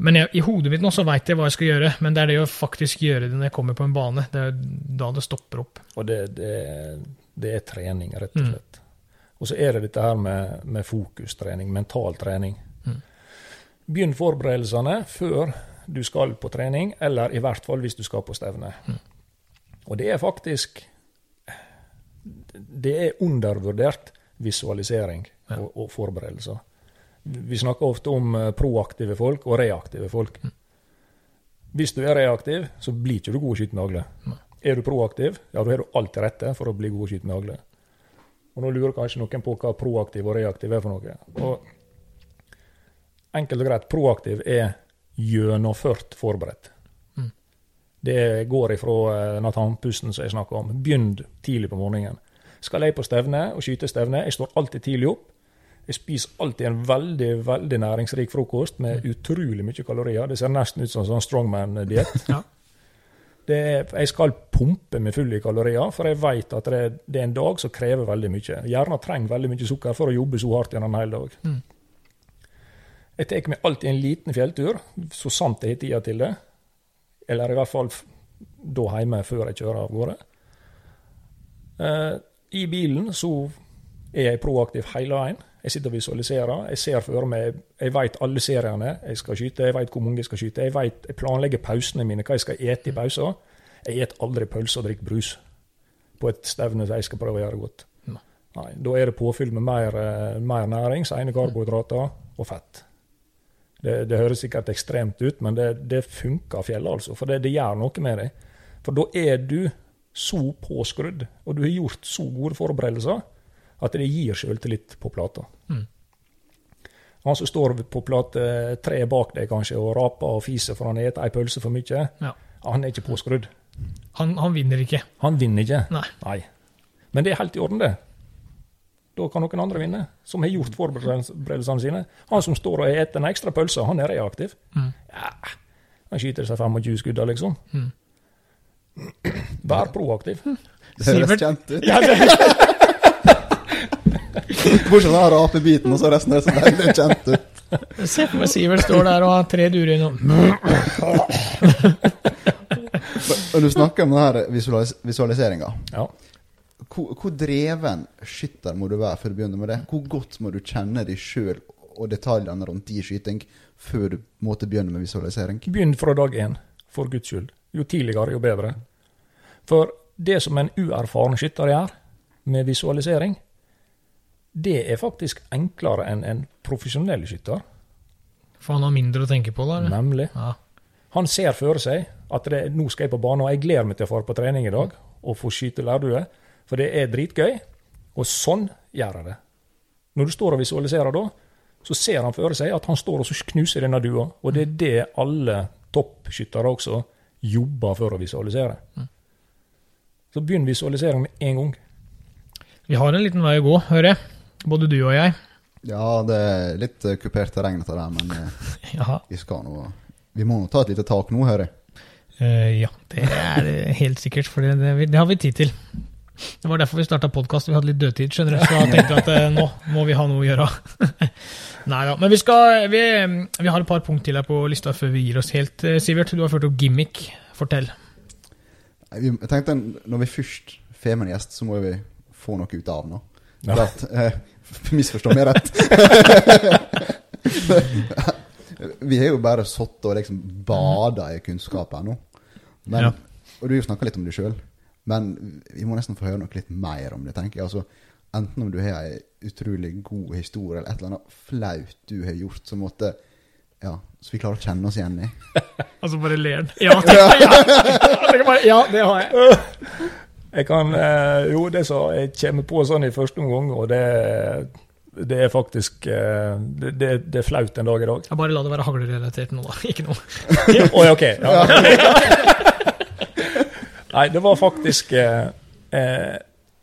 men jeg, i hodet mitt nå så veit jeg hva jeg skal gjøre, men det er det å faktisk gjøre det når jeg kommer på en bane. Det er da det stopper opp. Og det, det, det er trening, rett og Mm. slett. Og så er det dette her med, med fokustrening, mental trening. Mm. Begynn forberedelsene før du skal på trening, eller i hvert fall hvis du skal på stevne. Mm. Og det er faktisk Det er undervurdert visualisering og, og forberedelser. Vi snakker ofte om eh, proaktive folk og reaktive folk. Mm. Hvis du er reaktiv, så blir ikke du god å skyte med hagle. Er du proaktiv, ja, da har du alt til rette for å bli god å skyte med hagle. Og nå lurer kanskje noen på hva proaktiv og reaktiv er for noe. Og enkelt og greit, proaktiv er gjennomført forberedt. Mm. Det går ifra eh, nattandpusten som jeg snakka om. Begynn tidlig på morgenen. Skal jeg på stevne og skyte stevne, jeg står alltid tidlig opp. Jeg spiser alltid en veldig veldig næringsrik frokost med utrolig mye kalorier. Det ser nesten ut som en sånn strongman-diett. Ja. Jeg skal pumpe meg full i kalorier, for jeg vet at det, det er en dag som krever veldig mye. Hjernen trenger veldig mye sukker for å jobbe så hardt gjennom en hel dag. Mm. Jeg tar meg alltid en liten fjelltur, så sant jeg har tida til det. Eller i hvert fall da hjemme før jeg kjører av gårde. Eh, I bilen så er jeg proaktiv hele veien. Jeg sitter og visualiserer. Jeg ser for meg Jeg vet alle seriene jeg skal skyte, jeg vet hvor mange jeg skal skyte. Jeg, vet, jeg planlegger pausene mine, hva jeg skal ete i pausen. Jeg et aldri pølse og drikker brus på et stevne som jeg skal prøve å gjøre godt. Nei. Da er det påfyll med mer, eh, mer næring, sene karbohydrater og fett. Det, det høres sikkert ekstremt ut, men det, det funker fjellet, altså. For det, det gjør noe med deg. For da er du så påskrudd, og du har gjort så gode forberedelser, at det gir selvtillit på plata. Mm. Han som står på plate tre bak deg kanskje og raper og fiser for han har spist ei pølse for mye, Ja. han er ikke påskrudd. Han, han vinner ikke. Han vinner ikke. Nei. Men det er helt i orden, det. Da kan noen andre vinne, som har gjort forberedelsene sine. Han som står og spiser en ekstra pølse, han er reaktiv. Mm. Ja, han skyter seg 25 skudd, liksom. Mm. Vær proaktiv. Det høres kjent ut. Ja, det, Bortsett fra den rapebiten, og så resten er så deilig kjent ut. Se for meg Sivert står der og har tre durer innom. Og du snakker om denne visualis visualiseringa. ja. Hvor, hvor dreven skytter må du være for å begynne med det? Hvor godt må du kjenne deg sjøl og detaljene rundt din skyting før du måtte begynne med visualisering? Begynn fra dag én, for guds skyld. Jo tidligere, jo bedre. For det som en uerfaren skytter gjør med visualisering, det er faktisk enklere enn en profesjonell skytter. For han har mindre å tenke på, da? eller? Nemlig. Ja. Han ser for seg at det, nå skal jeg på banen, og jeg gleder meg til å dra på trening i dag og få skyte lærdue, for det er dritgøy. Og sånn gjør jeg det. Når du står og visualiserer da, så ser han for seg at han står og så knuser denne dua, og det er det alle toppskyttere også jobber for å visualisere. Så begynn visualisering med en gang. Vi har en liten vei å gå, hører jeg. Både du og jeg. Ja, det er litt eh, kupert terreng dette der, men ja. Vi skal nå Vi må nå ta et lite tak nå, hører jeg. Uh, ja, det er det helt sikkert, for det, det, det har vi tid til. Det var derfor vi starta podkast. Vi hadde litt dødtid, skjønner du. Så jeg tenkte at uh, nå må vi ha noe å gjøre. Nei da. Men vi skal vi, vi har et par punkt til her på lista før vi gir oss helt. Eh, Sivert, du har ført opp gimmick. Fortell. Jeg tenkte Når vi først får med en gjest, så må vi få noe ut av nå. Ja. Klart, eh, Misforstå meg rett. vi har jo bare sittet og liksom bada i kunnskap her nå. Men, Ja. Og du har jo snakka litt om det sjøl, men vi må nesten få høre noe litt mer om det, tenker jeg. Altså, enten om du har ei utrolig god historie, eller et eller annet flaut du har gjort som måtte Ja, så vi klarer å kjenne oss igjen i. Altså bare ler han. Ja, ja, ja, det har jeg. Jeg kan, eh, jo, det som jeg kommer på sånn i første omgang, og det, det er faktisk eh, det, det, er flaut en dag i dag. Jeg bare la det være haglerelatert nå, da. Ikke noe. Oi, ok. Ja. Nei, det var faktisk eh, eh,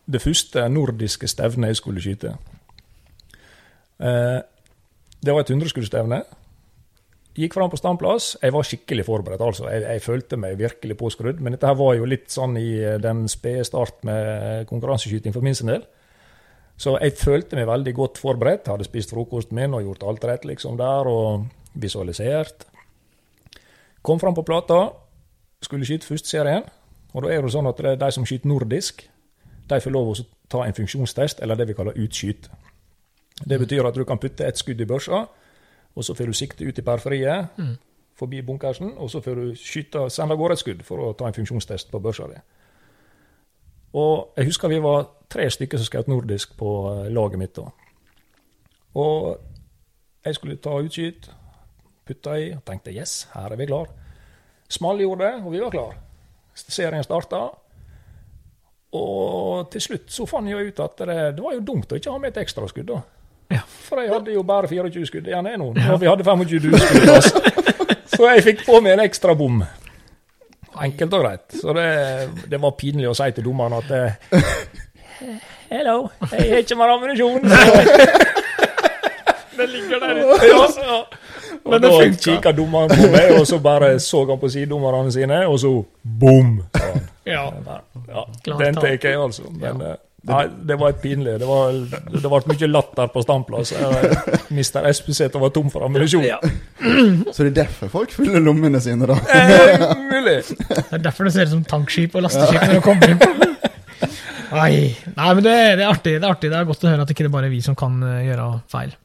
det første nordiske stevnet jeg skulle skyte. Eh, det var et 100-skuddstevne. Gikk fram på standplass. Jeg var skikkelig forberedt. altså. Jeg, jeg følte meg virkelig påskrudd. Men dette her var jo litt sånn i eh, den spede start med konkurranseskyting for min sin del. Så jeg følte meg veldig godt forberedt. Hadde spist frokosten min og gjort alt rett liksom der, og visualisert. Kom fram på plata, skulle skyte førsteserien. Og da er det sånn at det er de som skyter nordisk, de får lov å ta en funksjonstest, eller det vi kaller utskyt. Det betyr at du kan putte et skudd i børsa, og så får du sikte ut i periferiet, forbi bunkersen, og så får du skyte, sende av gårde et skudd for å ta en funksjonstest på børsa di. Og jeg husker vi var tre stykker som skjøt nordisk på eh, laget mitt da. Og jeg skulle ta utskyt, putta i, og tenkte yes, her er vi klar. Small gjorde det, og vi var klar. Serien starta. Og til slutt så fant jeg ut at det, det var jo dumt å ikke ha med et ekstraskudd, da. Ja. For jeg hadde jo bare 24 skudd igjen ennå, og vi hadde 25 skudd. Altså. Så jeg fikk på meg en ekstra bom. Enkelt og greit. Så det, det var pinlig å si til dommeren at eh, Hello, jeg har ikke mer ammunisjon. Det ligger der Ja, ja. Og Men det da kikka dommeren på meg, og så bare så han på sidedommerne sine, og så bom! Ja. Ja, den tar jeg, altså. Men eh, nei, det var et pinlig. Det var, det ble mye latter på standplass. Mister Espesæter var tom for ammunisjon. Ja. Så det er derfor folk fyller lommene sine, da. Eh, mulig. Det er derfor det ser ut som tankskip og lasteskip når du kommer inn. Nei. Nei, men det, det er artig. Det er artig. Det er godt å høre at det ikke bare er vi som kan eh, gjøre feil.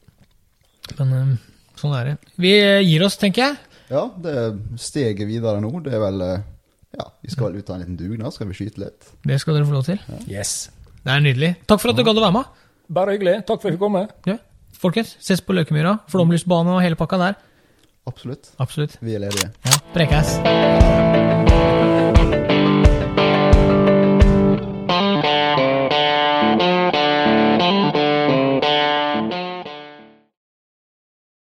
Men eh, sånn er det. Vi eh, gir oss, tenker jeg. Ja, det er steget videre nå. Det er vel Ja, vi skal vel ut av en liten dugnad. Skal vi skyte litt? Det skal dere få lov til. Yes. Det er nydelig. Takk for at du gadd å være med. Bare hyggelig. Takk for at jeg fikk komme. Ja. Folkens, ses på Løkemyra. Flåmlysbane og hele pakka der. Absolutt. Absolutt. Vi er ledige. Ja, Prekes.